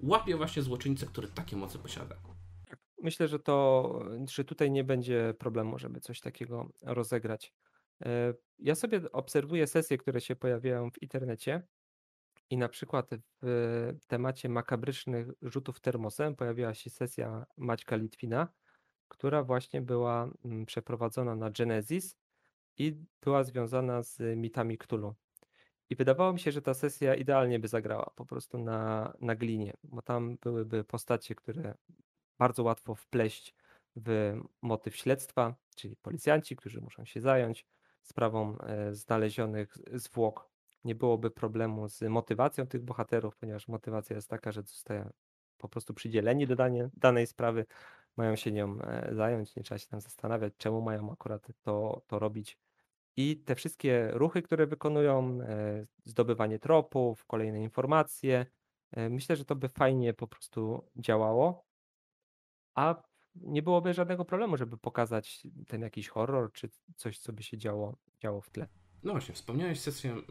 łapie właśnie złoczyńcę, który takie mocy posiada. Myślę, że to, że tutaj nie będzie problemu, żeby coś takiego rozegrać. E, ja sobie obserwuję sesje, które się pojawiają w internecie i na przykład w temacie makabrycznych rzutów termosem pojawiła się sesja Maćka Litwina, która właśnie była mm, przeprowadzona na Genesis i była związana z mitami Cthulhu. I wydawało mi się, że ta sesja idealnie by zagrała po prostu na, na glinie, bo tam byłyby postacie, które bardzo łatwo wpleść w motyw śledztwa, czyli policjanci, którzy muszą się zająć sprawą e, znalezionych zwłok. Nie byłoby problemu z motywacją tych bohaterów, ponieważ motywacja jest taka, że zostają po prostu przydzieleni do danie, danej sprawy, mają się nią e, zająć, nie trzeba się tam zastanawiać, czemu mają akurat to, to robić. I te wszystkie ruchy, które wykonują, e, zdobywanie tropów, kolejne informacje, e, myślę, że to by fajnie po prostu działało, a nie byłoby żadnego problemu, żeby pokazać ten jakiś horror, czy coś, co by się działo, działo w tle. No właśnie, wspomniałeś sesję e,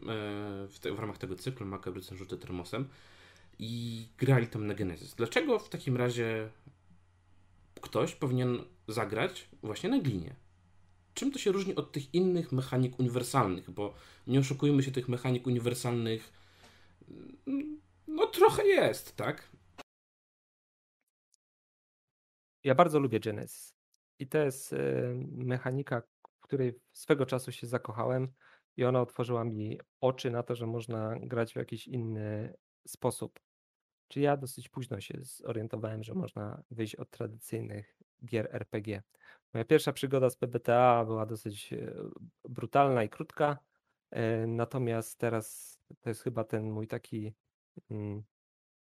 w, te, w ramach tego cyklu Makabrycem Rzuty Termosem i grali tam na Genesis. Dlaczego w takim razie ktoś powinien zagrać właśnie na glinie? Czym to się różni od tych innych mechanik uniwersalnych? Bo nie oszukujmy się, tych mechanik uniwersalnych mm, no trochę jest, tak? Ja bardzo lubię Genesis. I to jest e, mechanika, w której swego czasu się zakochałem i ona otworzyła mi oczy na to, że można grać w jakiś inny sposób. Czy ja dosyć późno się zorientowałem, że można wyjść od tradycyjnych gier RPG. Moja pierwsza przygoda z PBTA była dosyć e, brutalna i krótka, e, natomiast teraz to jest chyba ten mój taki mm,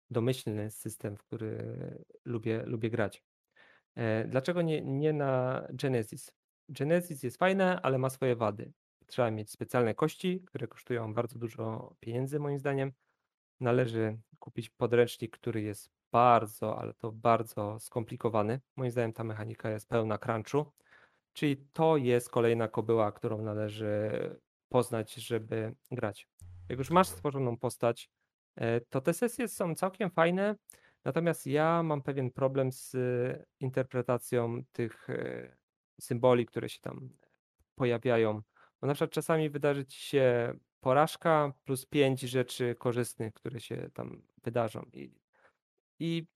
domyślny system, w który lubię, lubię grać. E, dlaczego nie, nie na Genesis? Genesis jest fajne, ale ma swoje wady. Trzeba mieć specjalne kości, które kosztują bardzo dużo pieniędzy, moim zdaniem. Należy kupić podręcznik, który jest bardzo, ale to bardzo skomplikowany. Moim zdaniem ta mechanika jest pełna crunchu, czyli to jest kolejna kobyła, którą należy poznać, żeby grać. Jak już masz stworzoną postać, e, to te sesje są całkiem fajne, natomiast ja mam pewien problem z interpretacją tych e, symboli, które się tam pojawiają. Bo na przykład czasami wydarzy ci się porażka plus pięć rzeczy korzystnych, które się tam wydarzą. I, i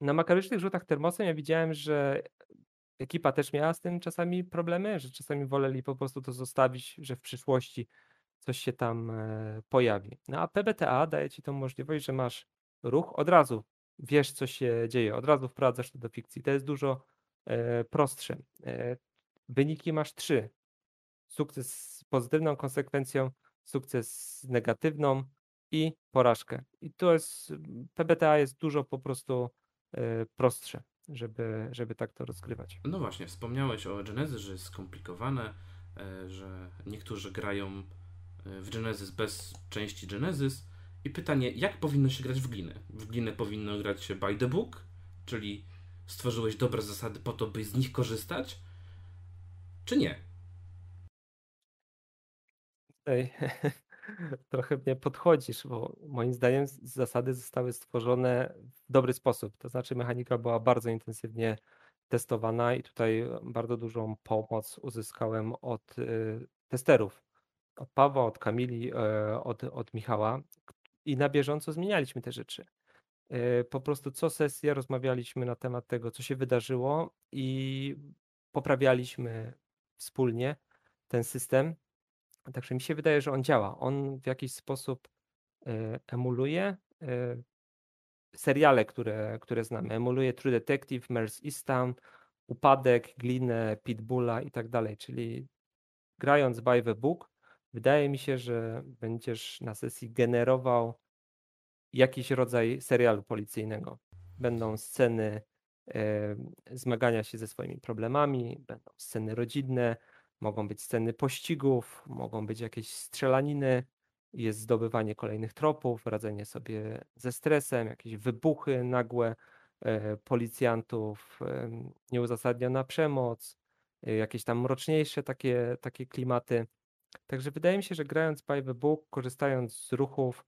na makarycznych rzutach termosem ja widziałem, że ekipa też miała z tym czasami problemy, że czasami woleli po prostu to zostawić, że w przyszłości coś się tam e, pojawi. No a PBTA daje ci tą możliwość, że masz ruch, od razu wiesz, co się dzieje, od razu wprowadzasz to do fikcji. To jest dużo e, prostsze. E, wyniki masz trzy. Sukces z pozytywną konsekwencją, sukces z negatywną i porażkę. I to jest, PBTA jest dużo po prostu prostsze żeby, żeby tak to rozgrywać. No właśnie, wspomniałeś o Genesis, że jest skomplikowane, e, że niektórzy grają e, w Genesis bez części Genesis. I pytanie, jak powinno się grać w glinę? W glinę powinno grać się by the book, czyli stworzyłeś dobre zasady po to, by z nich korzystać, czy nie? Ej, trochę mnie podchodzisz, bo moim zdaniem zasady zostały stworzone w dobry sposób. To znaczy, mechanika była bardzo intensywnie testowana i tutaj bardzo dużą pomoc uzyskałem od y, testerów. Od Pawła, od Kamili, y, od, od Michała i na bieżąco zmienialiśmy te rzeczy. Y, po prostu co sesję rozmawialiśmy na temat tego, co się wydarzyło i poprawialiśmy wspólnie ten system Także mi się wydaje, że on działa. On w jakiś sposób e, emuluje e, seriale, które, które znamy. Emuluje True Detective, Mers Easttown, Upadek, Glinę, Pitbulla i tak dalej. Czyli grając by the book, wydaje mi się, że będziesz na sesji generował jakiś rodzaj serialu policyjnego. Będą sceny e, zmagania się ze swoimi problemami, będą sceny rodzinne, Mogą być sceny pościgów, mogą być jakieś strzelaniny, jest zdobywanie kolejnych tropów, radzenie sobie ze stresem, jakieś wybuchy nagłe e, policjantów, e, nieuzasadniona przemoc, e, jakieś tam mroczniejsze takie, takie klimaty. Także wydaje mi się, że grając by the book, korzystając z ruchów,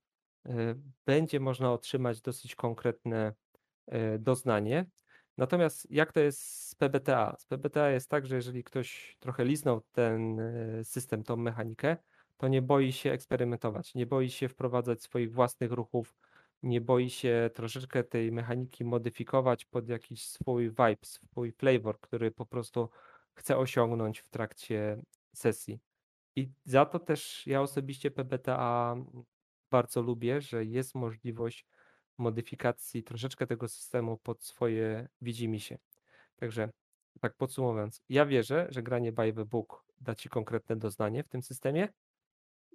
będzie można otrzymać dosyć konkretne doznanie. Natomiast jak to jest z PBTA? Z PBTA jest tak, że jeżeli ktoś trochę liznął ten e, system, tą mechanikę, to nie boi się eksperymentować, nie boi się wprowadzać swoich własnych ruchów, nie boi się troszeczkę tej mechaniki modyfikować pod jakiś swój vibe, swój flavor, który po prostu chce osiągnąć w trakcie sesji. I za to też ja osobiście PBTA bardzo lubię, że jest możliwość modyfikacji troszeczkę tego systemu pod swoje widzimisię. Także tak podsumowując, ja wierzę, że granie by the book da Ci konkretne doznanie w tym systemie,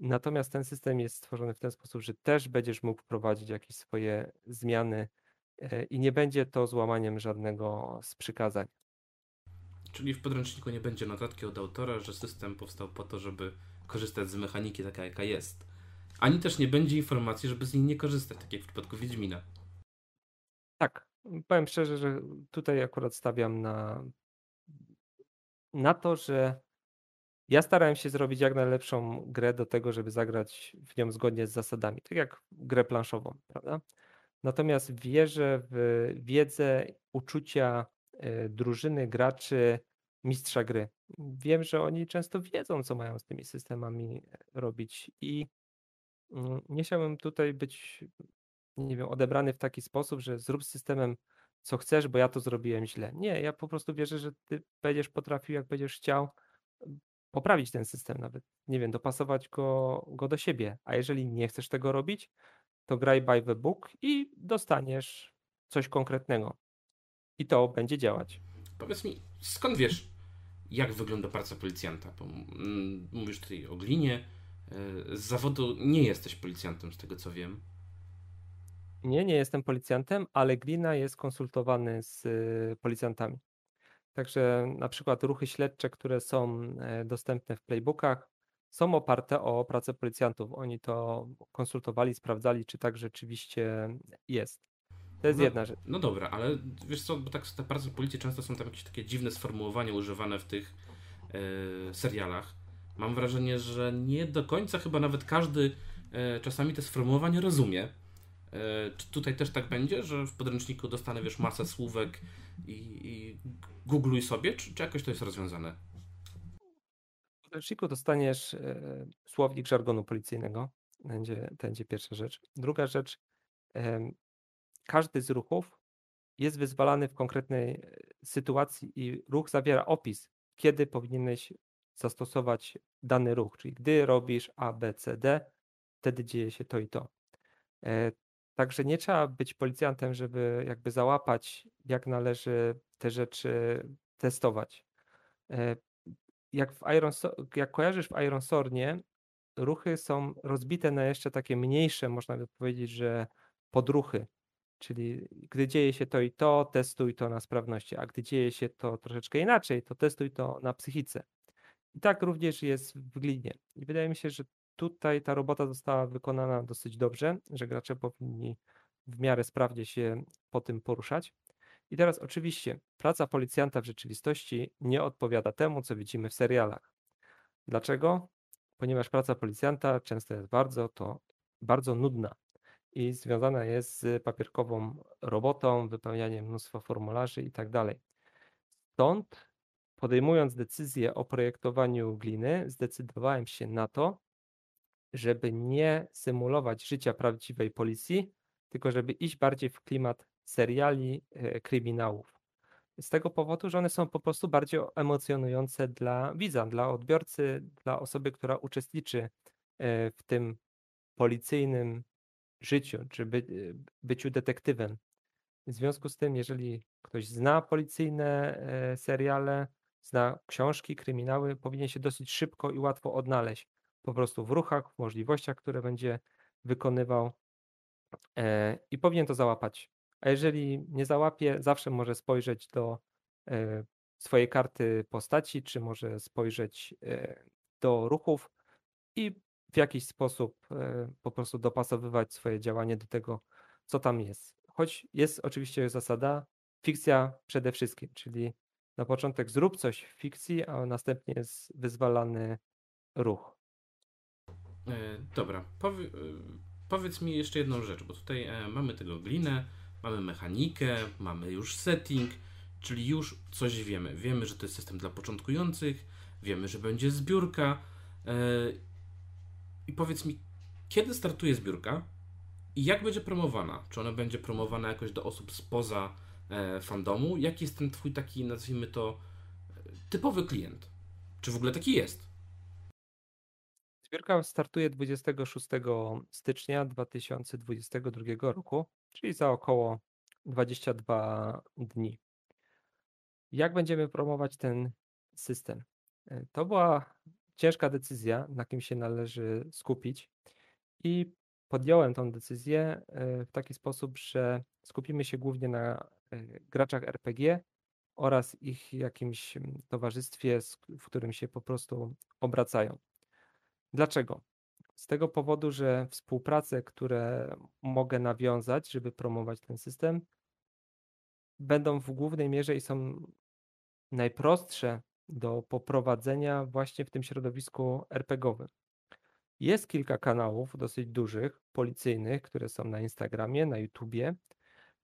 natomiast ten system jest stworzony w ten sposób, że też będziesz mógł wprowadzić jakieś swoje zmiany e, i nie będzie to złamaniem żadnego z przykazań. Czyli w podręczniku nie będzie notatki od autora, że system powstał po to, żeby korzystać z mechaniki taka, jaka jest. Ani też nie będzie informacji, żeby z niej nie korzystać, tak jak w przypadku Wiedźmina. Tak, powiem szczerze, że tutaj akurat stawiam na, na to, że ja starałem się zrobić jak najlepszą grę do tego, żeby zagrać w nią zgodnie z zasadami, tak jak grę planszową, prawda? Natomiast wierzę w wiedzę, uczucia e, drużyny, graczy, mistrza gry. Wiem, że oni często wiedzą, co mają z tymi systemami robić i nie chciałbym tutaj być, nie wiem, odebrany w taki sposób, że zrób z systemem co chcesz, bo ja to zrobiłem źle. Nie, ja po prostu wierzę, że ty będziesz potrafił, jak będziesz chciał, poprawić ten system nawet, nie wiem, dopasować go, go do siebie. A jeżeli nie chcesz tego robić, to graj by the book i dostaniesz coś konkretnego. I to będzie działać. Powiedz mi, skąd wiesz, jak wygląda praca policjanta? Bo mm, mówisz tutaj o glinie. E, z zawodu nie jesteś policjantem, z tego co wiem. Nie, nie jestem policjantem, ale glina jest konsultowany z y, policjantami. Także na przykład ruchy śledcze, które są e, dostępne w playbookach, są oparte o pracę policjantów. Oni to konsultowali, sprawdzali, czy tak rzeczywiście jest. To jest no, jedna rzecz. No dobra, ale wiesz co, bo tak te prace policji często są tam jakieś takie dziwne sformułowania używane w tych e, serialach. Mam wrażenie, że nie do końca chyba nawet każdy e, czasami te sformułowania rozumie. E, czy tutaj też tak będzie, że w podręczniku dostanę, wiesz, masę słówek i, i googluj sobie, czy, czy jakoś to jest rozwiązane? W podręczniku dostaniesz e, słownik żargonu policyjnego. Będzie, to będzie pierwsza rzecz. Druga rzecz, każdy z ruchów jest wyzwalany w konkretnej sytuacji i ruch zawiera opis, kiedy powinieneś zastosować dany ruch, czyli gdy robisz A, B, C, D, wtedy dzieje się to i to. E, Także nie trzeba być policjantem, żeby jakby załapać, jak należy te rzeczy testować. E, jak, w Iron, jak kojarzysz w Iron Sornie, ruchy są rozbite na jeszcze takie mniejsze, można by powiedzieć, że podruchy. Czyli gdy dzieje się to i to, testuj to na sprawności, a gdy dzieje się to troszeczkę inaczej, to testuj to na psychice. I tak również jest w glinie. I wydaje mi się, że tutaj ta robota została wykonana dosyć dobrze, że gracze powinni w miarę sprawnie się po tym poruszać. I teraz oczywiście praca policjanta w rzeczywistości nie odpowiada temu, co widzimy w serialach. Dlaczego? Ponieważ praca policjanta często jest bardzo to bardzo nudna i związana jest z papierkową robotą, wypełnianiem mnóstwa formularzy i tak dalej. Stąd podejmując decyzję o projektowaniu gliny, zdecydowałem się na to, żeby nie symulować życia prawdziwej policji, tylko żeby iść bardziej w klimat seriali e, kryminałów. Z tego powodu, że one są po prostu bardziej emocjonujące dla widza, dla odbiorcy, dla osoby, która uczestniczy e, w tym policyjnym życiu, czy by, e, byciu detektywem. W związku z tym, jeżeli ktoś zna policyjne seriale, zna książki, kryminały, powinien się dosyć szybko i łatwo odnaleźć po prostu w ruchach, w możliwościach, które będzie wykonywał e, i powinien to załapać. A jeżeli nie załapie, zawsze może spojrzeć do e, swojej karty postaci, czy może spojrzeć e, do ruchów i w jakiś sposób po prostu dopasowywać swoje działanie do tego, co tam jest. Choć jest oczywiście zasada fikcja przede wszystkim, czyli na początek zrób coś w fikcji, a następnie jest wyzwalany ruch. E, dobra, e, powiedz mi jeszcze jedną rzecz, bo tutaj e, mamy tego glinę, mamy mechanikę, mamy już setting, czyli już coś wiemy. Wiemy, że to jest system dla początkujących, wiemy, że będzie zbiórka. I powiedz mi, kiedy startuje zbiórka i jak będzie promowana? Czy ona będzie promowana jakoś do osób spoza fandomu? Jaki jest ten twój taki, nazwijmy to, typowy klient? Czy w ogóle taki jest? Zbiórka startuje 26 stycznia 2022 roku, czyli za około 22 dni. Jak będziemy promować ten system? E, to była ciężka decyzja, na kim się należy skupić, i podjąłem tę decyzję e, w taki sposób, że skupimy się głównie na e, graczach RPG oraz ich jakimś towarzystwie, w którym się po prostu obracają. Dlaczego? Z tego powodu, że współprace, które mogę nawiązać, żeby promować ten system, będą w głównej mierze i są najprostsze do poprowadzenia właśnie w tym środowisku RPGowym. Jest kilka kanałów dosyć dużych, policyjnych, które są na Instagramie, na YouTubie.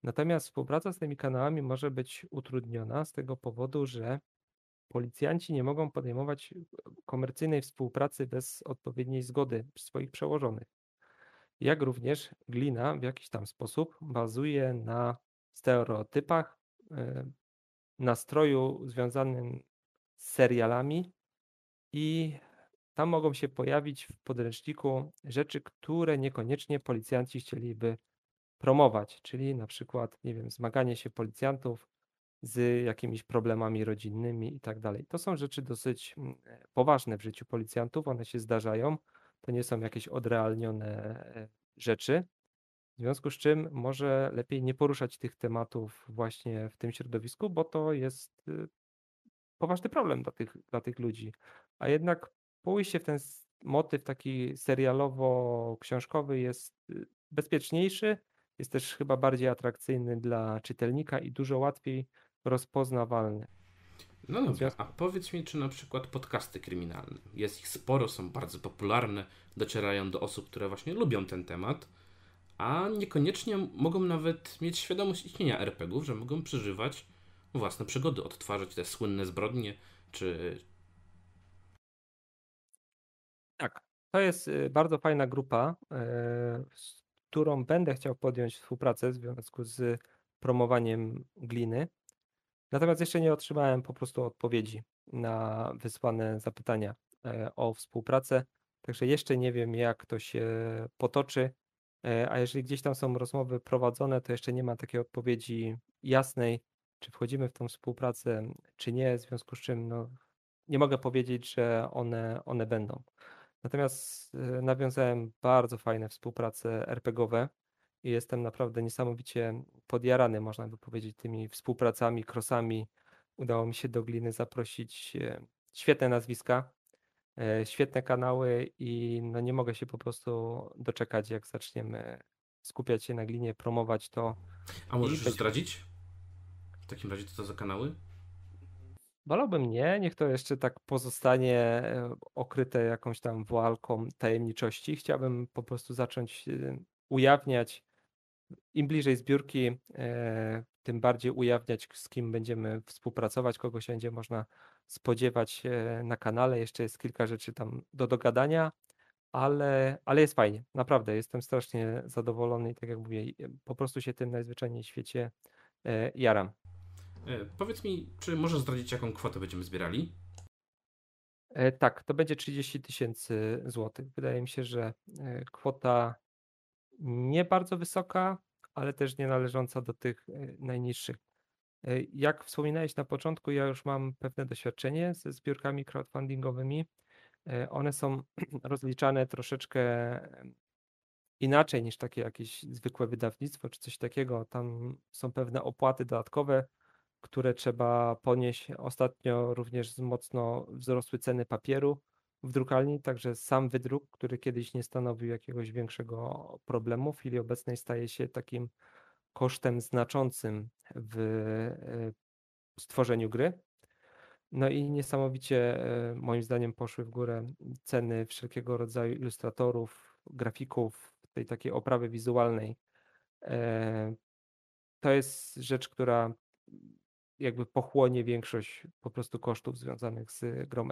Natomiast współpraca z tymi kanałami może być utrudniona z tego powodu, że policjanci nie mogą podejmować komercyjnej współpracy bez odpowiedniej zgody swoich przełożonych. Jak również glina w jakiś tam sposób bazuje na stereotypach, e, nastroju związanym z serialami i tam mogą się pojawić w podręczniku rzeczy, które niekoniecznie policjanci chcieliby promować, czyli na przykład, nie wiem, zmaganie się policjantów z jakimiś problemami rodzinnymi i tak dalej. To są rzeczy dosyć mm, poważne w życiu policjantów, one się zdarzają, to nie są jakieś odrealnione e, rzeczy. W związku z czym może lepiej nie poruszać tych tematów właśnie w tym środowisku, bo to jest y, poważny problem dla tych, dla tych ludzi. A jednak pójście w ten motyw taki serialowo-książkowy jest y, bezpieczniejszy, jest też chyba bardziej atrakcyjny dla czytelnika i dużo łatwiej rozpoznawalny. No dobra, a powiedz mi, czy na przykład podcasty kryminalne, jest ich sporo, są bardzo popularne, docierają do osób, które właśnie lubią ten temat, a niekoniecznie mogą nawet mieć świadomość istnienia RPGów, że mogą przeżywać własne przygody, odtwarzać te słynne zbrodnie, czy... Tak, to jest y, bardzo fajna grupa, y, którą będę chciał podjąć współpracę w związku z promowaniem gliny. Natomiast jeszcze nie otrzymałem po prostu odpowiedzi na wysłane zapytania e, o współpracę, także jeszcze nie wiem, jak to się potoczy. E, a jeżeli gdzieś tam są rozmowy prowadzone, to jeszcze nie ma takiej odpowiedzi jasnej, czy wchodzimy w tą współpracę, czy nie, w związku z czym no, nie mogę powiedzieć, że one, one będą. Natomiast e, nawiązałem bardzo fajne współprace RPGowe i jestem naprawdę niesamowicie podjarany, można by powiedzieć, tymi współpracami, krosami. Udało mi się do Gliny zaprosić e, świetne nazwiska, e, świetne kanały i no nie mogę się po prostu doczekać, jak zaczniemy skupiać się na Glinie, promować to. A możesz być... zdradzić? W takim razie co to za kanały? Wolałbym nie, niech to jeszcze tak pozostanie e, okryte jakąś tam woalką tajemniczości. Chciałbym po prostu zacząć ujawniać im bliżej zbiórki, e, tym bardziej ujawniać, z kim będziemy współpracować, kogo się będzie można spodziewać e, na kanale. Jeszcze jest kilka rzeczy tam do dogadania, ale, ale jest fajnie. Naprawdę jestem strasznie zadowolony i tak jak mówię, po prostu się tym najzwyczajniej w świecie jaram. Powiedz mi, czy możesz zdradzić, jaką kwotę będziemy zbierali? Tak, to będzie 30 tysięcy złotych. Wydaje mi się, że kwota nie bardzo wysoka, ale też nie należąca do tych e, najniższych. E, jak wspominałeś na początku, ja już mam pewne doświadczenie ze zbiórkami crowdfundingowymi. E, one są rozliczane troszeczkę inaczej niż takie jakieś zwykłe wydawnictwo czy coś takiego. Tam są pewne opłaty dodatkowe, które trzeba ponieść. Ostatnio również mocno wzrosły ceny papieru w drukarni, także sam wydruk, który kiedyś nie stanowił jakiegoś większego problemu, w chwili obecnej staje się takim kosztem znaczącym w e, stworzeniu gry. No i niesamowicie e, moim zdaniem poszły w górę ceny wszelkiego rodzaju ilustratorów, grafików, tej takiej oprawy wizualnej. E, to jest rzecz, która jakby pochłonie większość po prostu kosztów związanych z grą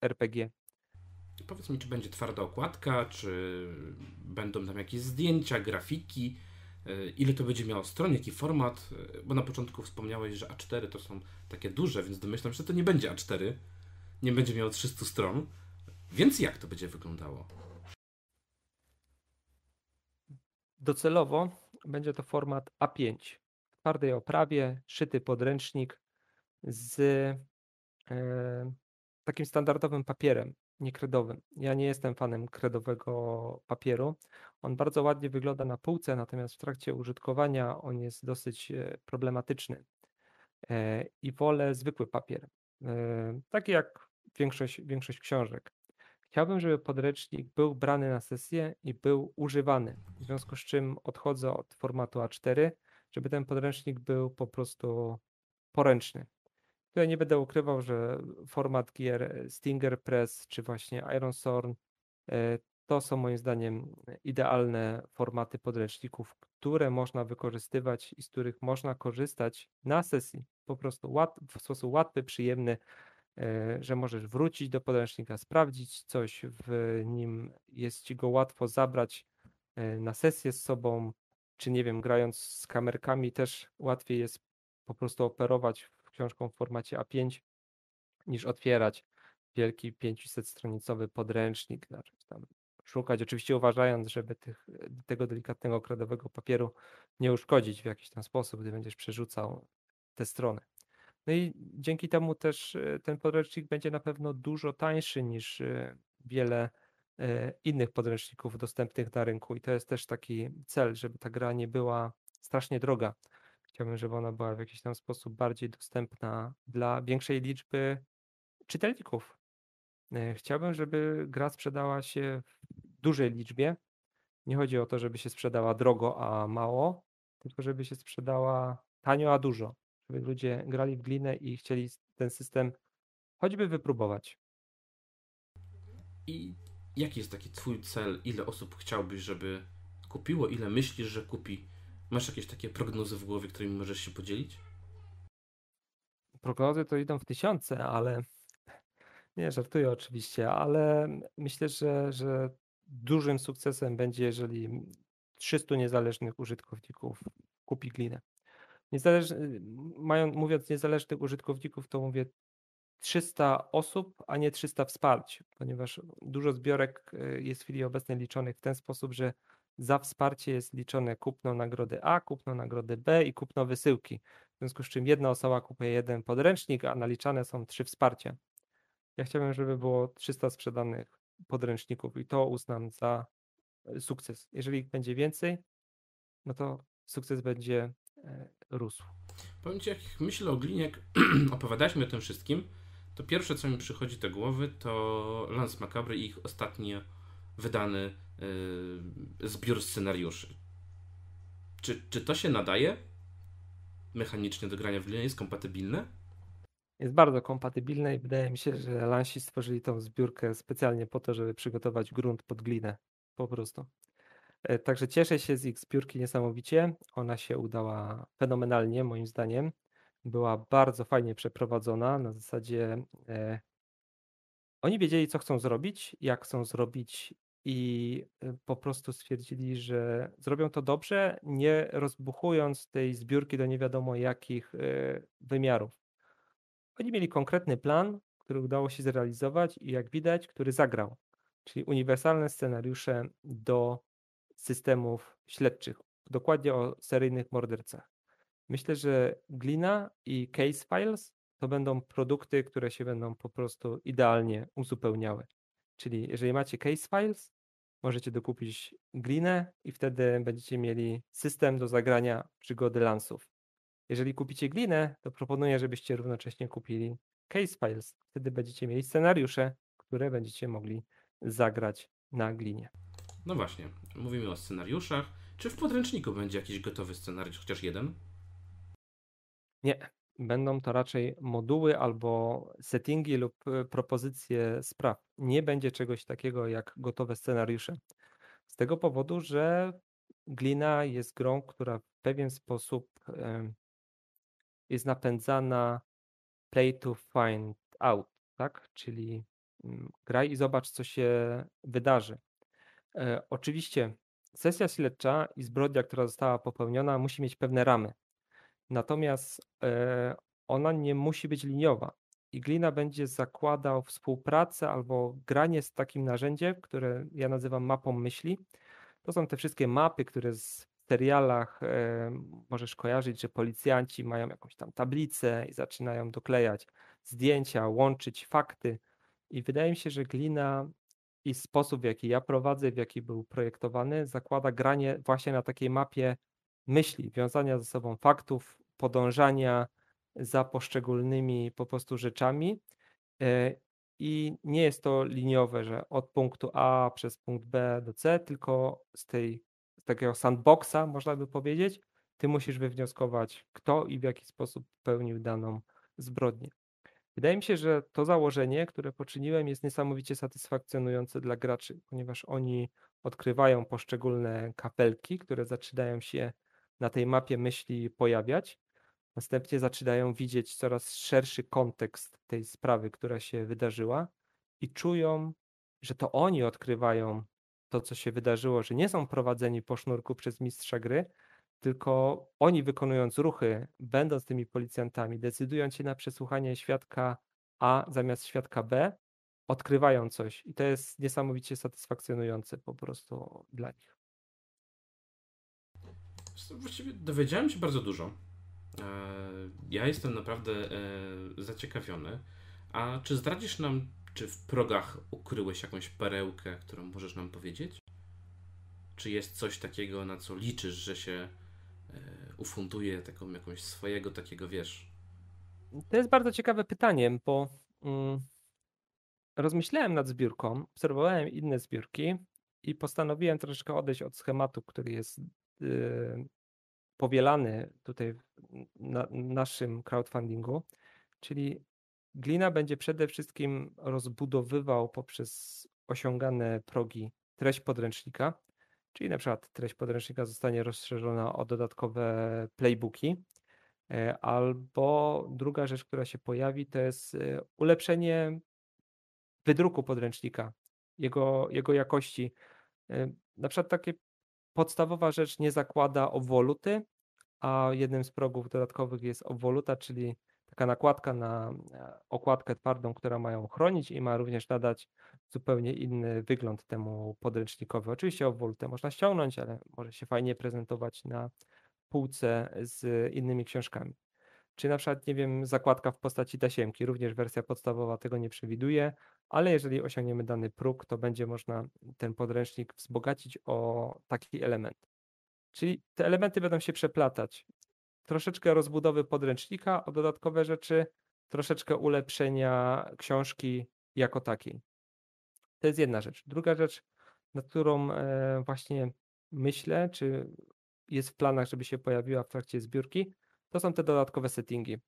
RPG. Powiedz mi, czy będzie twarda okładka, czy będą tam jakieś zdjęcia, grafiki, e, ile to będzie miało stron, jaki format, e, bo na początku wspomniałeś, że A4 to są takie duże, więc domyślam się, że to nie będzie A4, nie będzie miało 300 stron, więc jak to będzie wyglądało? Docelowo będzie to format A5, w twardej oprawie, szyty podręcznik z e, takim standardowym papierem niekredowym. Ja nie jestem fanem kredowego papieru. On bardzo ładnie wygląda na półce, natomiast w trakcie użytkowania on jest dosyć e, problematyczny. E, I wolę zwykły papier, taki jak większość, większość książek. chciałbym, żeby podręcznik był brany na sesję i był używany. W związku z czym odchodzę od formatu A4, żeby ten podręcznik był po prostu poręczny. Tutaj nie będę ukrywał, że format gier Stinger Press czy właśnie Iron Thorn e, to są moim zdaniem idealne formaty podręczników, które można wykorzystywać i z których można korzystać na sesji. Po prostu łat, w sposób łatwy, przyjemny, e, że możesz wrócić do podręcznika, sprawdzić coś w nim, jest ci go łatwo zabrać e, na sesję z sobą, czy nie wiem, grając z kamerkami też łatwiej jest po prostu operować książką w formacie A5 niż otwierać wielki 500-stronicowy podręcznik, znaczy tam szukać, oczywiście uważając, żeby tych, tego delikatnego kredowego papieru nie uszkodzić w jakiś tam sposób, gdy będziesz przerzucał te strony. No i dzięki temu też e, ten podręcznik będzie na pewno dużo tańszy niż e, wiele innych podręczników dostępnych na rynku i to jest też taki cel, żeby ta gra nie była strasznie droga. Chciałbym, żeby ona była w jakiś tam sposób bardziej dostępna dla większej liczby czytelników. Chciałbym, żeby gra sprzedała się w dużej liczbie. Nie chodzi o to, żeby się sprzedała drogo, a mało, tylko żeby się sprzedała tanio, a dużo. Żeby ludzie grali w glinę i chcieli ten system choćby wypróbować. I jaki jest taki Twój cel? Ile osób chciałbyś, żeby kupiło? Ile myślisz, że kupi? Masz jakieś takie prognozy w głowie, którymi możesz się podzielić? Prognozy to idą w tysiące, ale nie, żartuję oczywiście, ale myślę, że, że dużym sukcesem będzie, jeżeli 300 niezależnych użytkowników kupi glinę. Niezależ... Mają, mówiąc niezależnych użytkowników, to mówię 300 osób, a nie 300 wsparć, ponieważ dużo zbiorek y, jest w chwili obecnej liczonych w ten sposób, że za wsparcie jest liczone kupno nagrody A, kupno nagrody B i kupno wysyłki. W związku z czym jedna osoba kupuje jeden podręcznik, a naliczane są trzy wsparcia. Ja chciałbym, żeby było 300 sprzedanych podręczników i to uznam za e, sukces. Jeżeli ich będzie więcej, no to sukces będzie e, rósł. Powiem Ci, jak myślę o glinie, opowiadaliśmy o tym wszystkim, to pierwsze, co mi przychodzi do głowy, to Lance Macabre i ich ostatnio wydany yy, zbiór scenariuszy. Czy, czy to się nadaje mechanicznie do grania w glinę? Jest kompatybilne? jest bardzo kompatybilne i wydaje mi się, że Lansi stworzyli tą zbiórkę specjalnie po to, żeby przygotować grunt pod glinę. Po prostu. E, także cieszę się z ich zbiórki niesamowicie. Ona się udała fenomenalnie, moim zdaniem. Była bardzo fajnie przeprowadzona. Na zasadzie e, oni wiedzieli, co chcą zrobić, jak chcą zrobić, i e, po prostu stwierdzili, że zrobią to dobrze, nie rozbuchując tej zbiórki do nie wiadomo jakich e, wymiarów. Oni mieli konkretny plan, który udało się zrealizować i jak widać, który zagrał, czyli uniwersalne scenariusze do systemów śledczych, dokładnie o seryjnych mordercach. Myślę, że Glina i Case Files to będą produkty, które się będą po prostu idealnie uzupełniały. Czyli jeżeli macie Case Files, możecie dokupić Glinę i wtedy będziecie mieli system do zagrania przygody lansów. Jeżeli kupicie glinę, to proponuję, żebyście równocześnie kupili case files. Wtedy będziecie mieli scenariusze, które będziecie mogli zagrać na glinie. No właśnie, mówimy o scenariuszach. Czy w podręczniku będzie jakiś gotowy scenariusz, chociaż jeden? Nie. Będą to raczej moduły albo settingi lub e, propozycje spraw. Nie będzie czegoś takiego jak gotowe scenariusze. Z tego powodu, że glina jest grą, która w pewien sposób jest napędzana play to find out, tak? Czyli mm, graj i zobacz, co się wydarzy. E, oczywiście sesja śledcza i zbrodnia, która została popełniona, musi mieć pewne ramy. Natomiast e, ona nie musi być liniowa. I Glina będzie zakładał współpracę albo granie z takim narzędziem, które ja nazywam mapą myśli. To są te wszystkie mapy, które z serialach e, możesz kojarzyć, że policjanci mają jakąś tam tablicę i zaczynają doklejać zdjęcia, łączyć fakty. I wydaje mi się, że glina i sposób, w jaki ja prowadzę, w jaki był projektowany, zakłada granie właśnie na takiej mapie myśli, wiązania ze sobą faktów, podążania za poszczególnymi po prostu rzeczami. E, i nie jest to liniowe, że od punktu A przez punkt B do C, tylko z tej z takiego sandboxa, można by powiedzieć, ty musisz wywnioskować, kto i w jaki sposób popełnił daną zbrodnię. Wydaje mi się, że to założenie, które poczyniłem, jest niesamowicie satysfakcjonujące dla graczy, ponieważ oni odkrywają poszczególne kapelki, które zaczynają się na tej mapie myśli pojawiać. Następnie zaczynają widzieć coraz szerszy kontekst tej sprawy, która się wydarzyła, i czują, że to oni odkrywają to, co się wydarzyło, że nie są prowadzeni po sznurku przez mistrza gry, tylko oni wykonując ruchy, będąc tymi policjantami, decydując się na przesłuchanie świadka A zamiast świadka B, odkrywają coś i to jest niesamowicie satysfakcjonujące po prostu dla nich. Właściwie dowiedziałem się bardzo dużo. E, ja jestem naprawdę e, zaciekawiony. A czy zdradzisz nam, czy w progach ukryłeś jakąś perełkę, którą możesz nam powiedzieć? Czy jest coś takiego, na co liczysz, że się e, ufunduje taką jakąś swojego takiego, wiesz? To jest bardzo ciekawe pytanie, bo mm, rozmyślałem nad zbiórką, obserwowałem inne zbiórki i postanowiłem troszeczkę odejść od schematu, który jest y, powielany tutaj na naszym crowdfundingu, czyli Glina będzie przede wszystkim rozbudowywał poprzez osiągane progi treść podręcznika, czyli na przykład treść podręcznika zostanie rozszerzona o dodatkowe playbooki, e, albo druga rzecz, która się pojawi, to jest e, ulepszenie wydruku podręcznika, jego, jego jakości. E, na przykład takie podstawowa rzecz nie zakłada obwoluty, a jednym z progów dodatkowych jest obwoluta, czyli taka nakładka na e, okładkę twardą, która ma ją chronić i ma również nadać zupełnie inny wygląd temu podręcznikowi. Oczywiście obwolutę można ściągnąć, ale może się fajnie prezentować na półce z innymi książkami. Czy na przykład, nie wiem, zakładka w postaci tasiemki, również wersja podstawowa tego nie przewiduje, ale jeżeli osiągniemy dany próg, to będzie można ten podręcznik wzbogacić o taki element. Czyli te elementy będą się przeplatać. Troszeczkę rozbudowy podręcznika o dodatkowe rzeczy, troszeczkę ulepszenia książki jako takiej. To jest jedna rzecz. Druga rzecz, nad którą e, właśnie myślę, czy jest w planach, żeby się pojawiła w trakcie zbiórki, to są te dodatkowe settingi.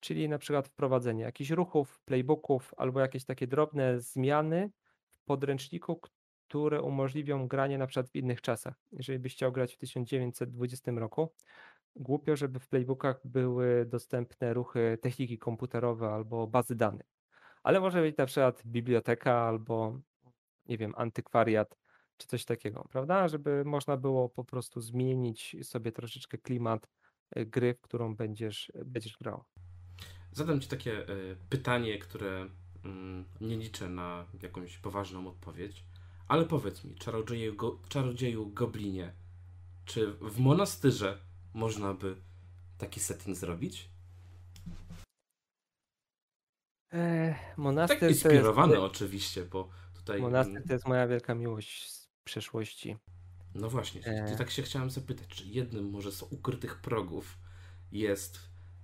Czyli na przykład wprowadzenie jakichś ruchów, playbooków albo jakieś takie drobne zmiany w podręczniku, które umożliwią granie na przykład w innych czasach. Jeżeli byś chciał grać w 1920 roku, głupio, żeby w playbookach były dostępne ruchy techniki komputerowe albo bazy danych. Ale może być na przykład biblioteka albo, nie wiem, antykwariat czy coś takiego, prawda? Żeby można było po prostu zmienić sobie troszeczkę klimat gry, w którą będziesz, będziesz grał. Zadam Ci takie y, pytanie, które mm, nie liczę na jakąś poważną odpowiedź. Ale powiedz mi, czarodzieju, go, czarodzieju goblinie, czy w monastyrze można by taki setting zrobić? Eee, monastyr tak inspirowany jest... oczywiście, bo tutaj... Monastyr to jest moja wielka miłość z przeszłości. No właśnie, eee. tak się chciałem zapytać, czy jednym może z ukrytych progów jest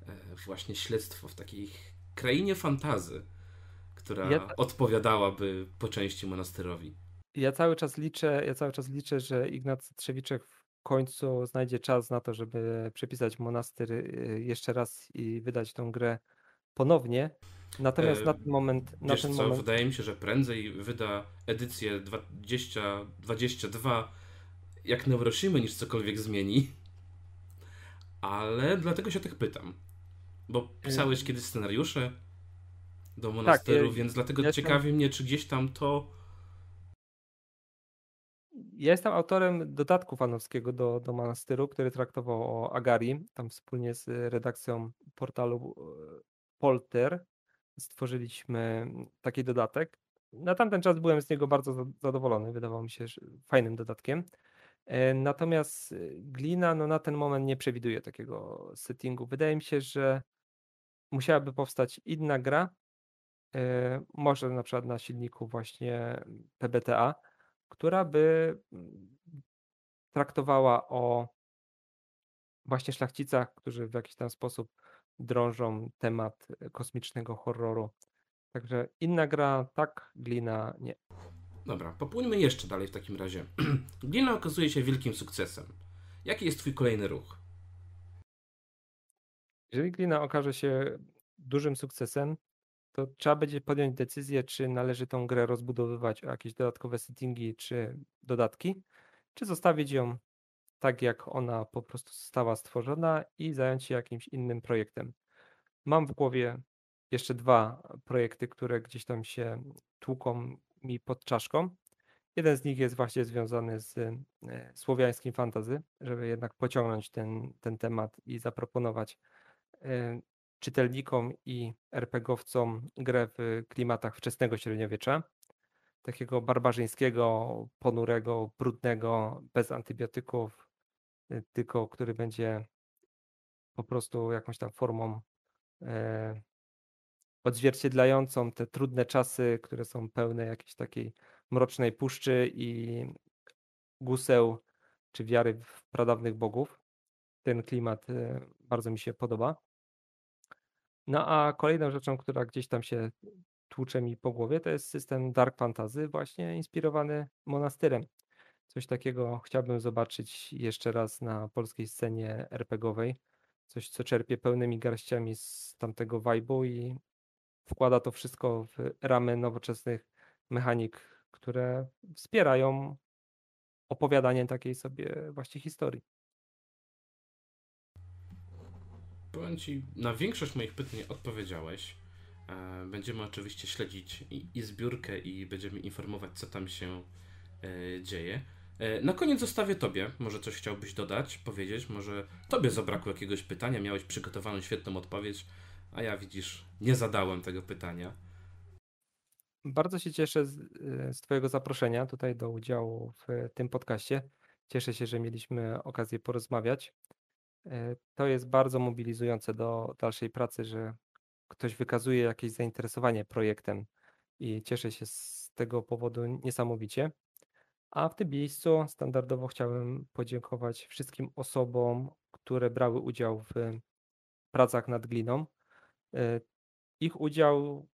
e, właśnie śledztwo w takiej krainie fantazy, która ja... odpowiadałaby po części monastyrowi. Ja cały czas liczę, ja cały czas liczę, że Ignacy Trzewiczek w końcu znajdzie czas na to, żeby przepisać monastyr y, jeszcze raz i wydać tą grę ponownie. Natomiast na ten moment. Na Wiesz ten co, moment... wydaje mi się, że prędzej wyda edycję 2022 jak Neuroshima niż cokolwiek zmieni. Ale dlatego się tak pytam. Bo pisałeś kiedyś scenariusze do monasteru, tak, więc dlatego ja ciekawi mnie, czy gdzieś tam to ja jestem autorem dodatku fanowskiego do, do Monastyru, który traktował o Agari. Tam wspólnie z redakcją portalu e, Polter stworzyliśmy taki dodatek. Na tamten czas byłem z niego bardzo zadowolony. Wydawał mi się fajnym dodatkiem. E, natomiast Glina no, na ten moment nie przewiduje takiego settingu. Wydaje mi się, że musiałaby powstać inna gra, e, może na przykład na silniku właśnie PBTA, która by mm, traktowała o właśnie szlachcicach, którzy w jakiś tam sposób drążą temat e, kosmicznego horroru Także inna gra tak, glina nie. Dobra, popłyńmy jeszcze dalej w takim razie. Glina okazuje się wielkim sukcesem. Jaki jest twój kolejny ruch? Jeżeli glina okaże się dużym sukcesem, to trzeba będzie podjąć decyzję, czy należy tą grę rozbudowywać o jakieś dodatkowe settingi czy dodatki, czy zostawić ją tak, jak ona po prostu została stworzona i zająć się jakimś innym projektem. Mam w głowie jeszcze dwa projekty, które gdzieś tam się tłuką mi pod czaszką. Jeden z nich jest właśnie związany z e, słowiańskim fantazy, żeby jednak pociągnąć ten, ten temat i zaproponować e, czytelnikom i RPGowcom grę w klimatach wczesnego średniowiecza. Takiego barbarzyńskiego, ponurego, brudnego, bez antybiotyków, e, tylko który będzie po prostu jakąś tam formą odzwierciedlającą te trudne czasy, które są pełne jakiejś takiej mrocznej puszczy i guseł czy wiary w pradawnych bogów. Ten klimat e, bardzo mi się podoba. No a kolejną rzeczą, która gdzieś tam się tłucze mi po głowie, to jest system Dark Fantasy, właśnie inspirowany monastyrem. Coś takiego chciałbym zobaczyć jeszcze raz na polskiej scenie RPGowej. Coś, co czerpie pełnymi garściami z tamtego vibe'u i wkłada to wszystko w ramy nowoczesnych mechanik, które wspierają opowiadanie takiej sobie właśnie historii. Powiem Ci, na większość moich pytań odpowiedziałeś. E, będziemy oczywiście śledzić i, i zbiórkę, i będziemy informować, co tam się e, dzieje. E, na koniec zostawię Tobie. Może coś chciałbyś dodać, powiedzieć? Może Tobie zabrakło jakiegoś pytania, miałeś przygotowaną świetną odpowiedź, a ja widzisz, nie zadałem tego pytania. Bardzo się cieszę z, z Twojego zaproszenia tutaj do udziału w tym podcaście. Cieszę się, że mieliśmy okazję porozmawiać. E, to jest bardzo mobilizujące do dalszej pracy, że ktoś wykazuje jakieś zainteresowanie projektem i cieszę się z tego powodu niesamowicie. A w tym miejscu standardowo chciałem podziękować wszystkim osobom, które brały udział w pracach nad gliną. E, ich udział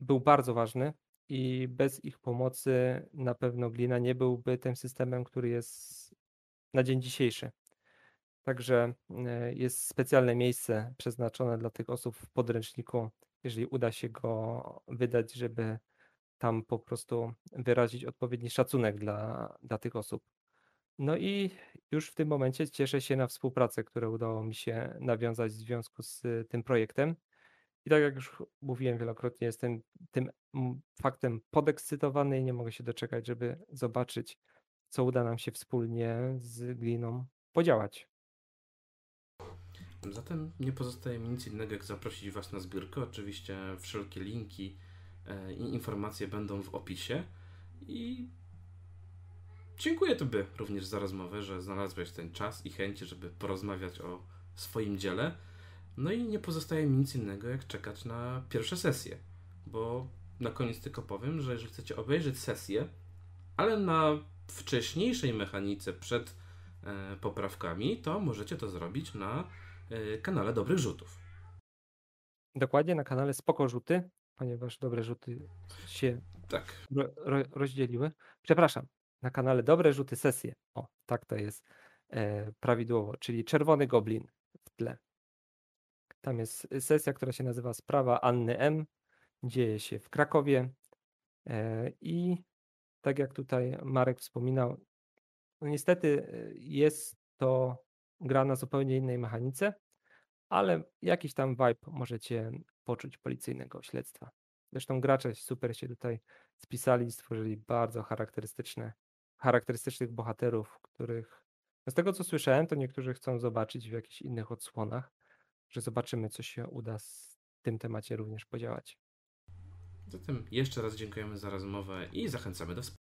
był bardzo ważny i bez ich pomocy na pewno glina nie byłby tym systemem, który jest na dzień dzisiejszy. Także e, jest specjalne miejsce przeznaczone dla tych osób w podręczniku, jeżeli uda się go wydać, żeby tam po prostu wyrazić odpowiedni szacunek dla, dla tych osób. No i już w tym momencie cieszę się na współpracę, którą udało mi się nawiązać w związku z tym projektem. I tak jak już mówiłem wielokrotnie, jestem tym faktem podekscytowany i nie mogę się doczekać, żeby zobaczyć, co uda nam się wspólnie z Gliną podziałać. Zatem nie pozostaje mi nic innego, jak zaprosić Was na zbiórkę. Oczywiście wszelkie linki e, i informacje będą w opisie. I dziękuję Tobie również za rozmowę, że znalazłeś ten czas i chęć, żeby porozmawiać o swoim dziele. No i nie pozostaje mi nic innego, jak czekać na pierwsze sesje. Bo na koniec tylko powiem, że jeżeli chcecie obejrzeć sesję, ale na wcześniejszej mechanice przed e, poprawkami, to możecie to zrobić na E, kanale Dobrych Rzutów. Dokładnie, na kanale Spoko Rzuty, ponieważ Dobre Rzuty się tak. ro, ro, rozdzieliły. Przepraszam, na kanale Dobre Rzuty Sesje. O, tak to jest e, prawidłowo, czyli Czerwony Goblin w tle. Tam jest sesja, która się nazywa Sprawa Anny M. Dzieje się w Krakowie e, i tak jak tutaj Marek wspominał, no niestety e, jest to gra na zupełnie innej mechanice, ale jakiś tam vibe możecie poczuć policyjnego śledztwa. Zresztą gracze super się tutaj spisali, stworzyli bardzo charakterystyczne, charakterystycznych bohaterów, których no z tego co słyszałem, to niektórzy chcą zobaczyć w jakichś innych odsłonach, że zobaczymy, co się uda z tym temacie również podziałać. Zatem jeszcze raz dziękujemy za rozmowę i zachęcamy do współpracy.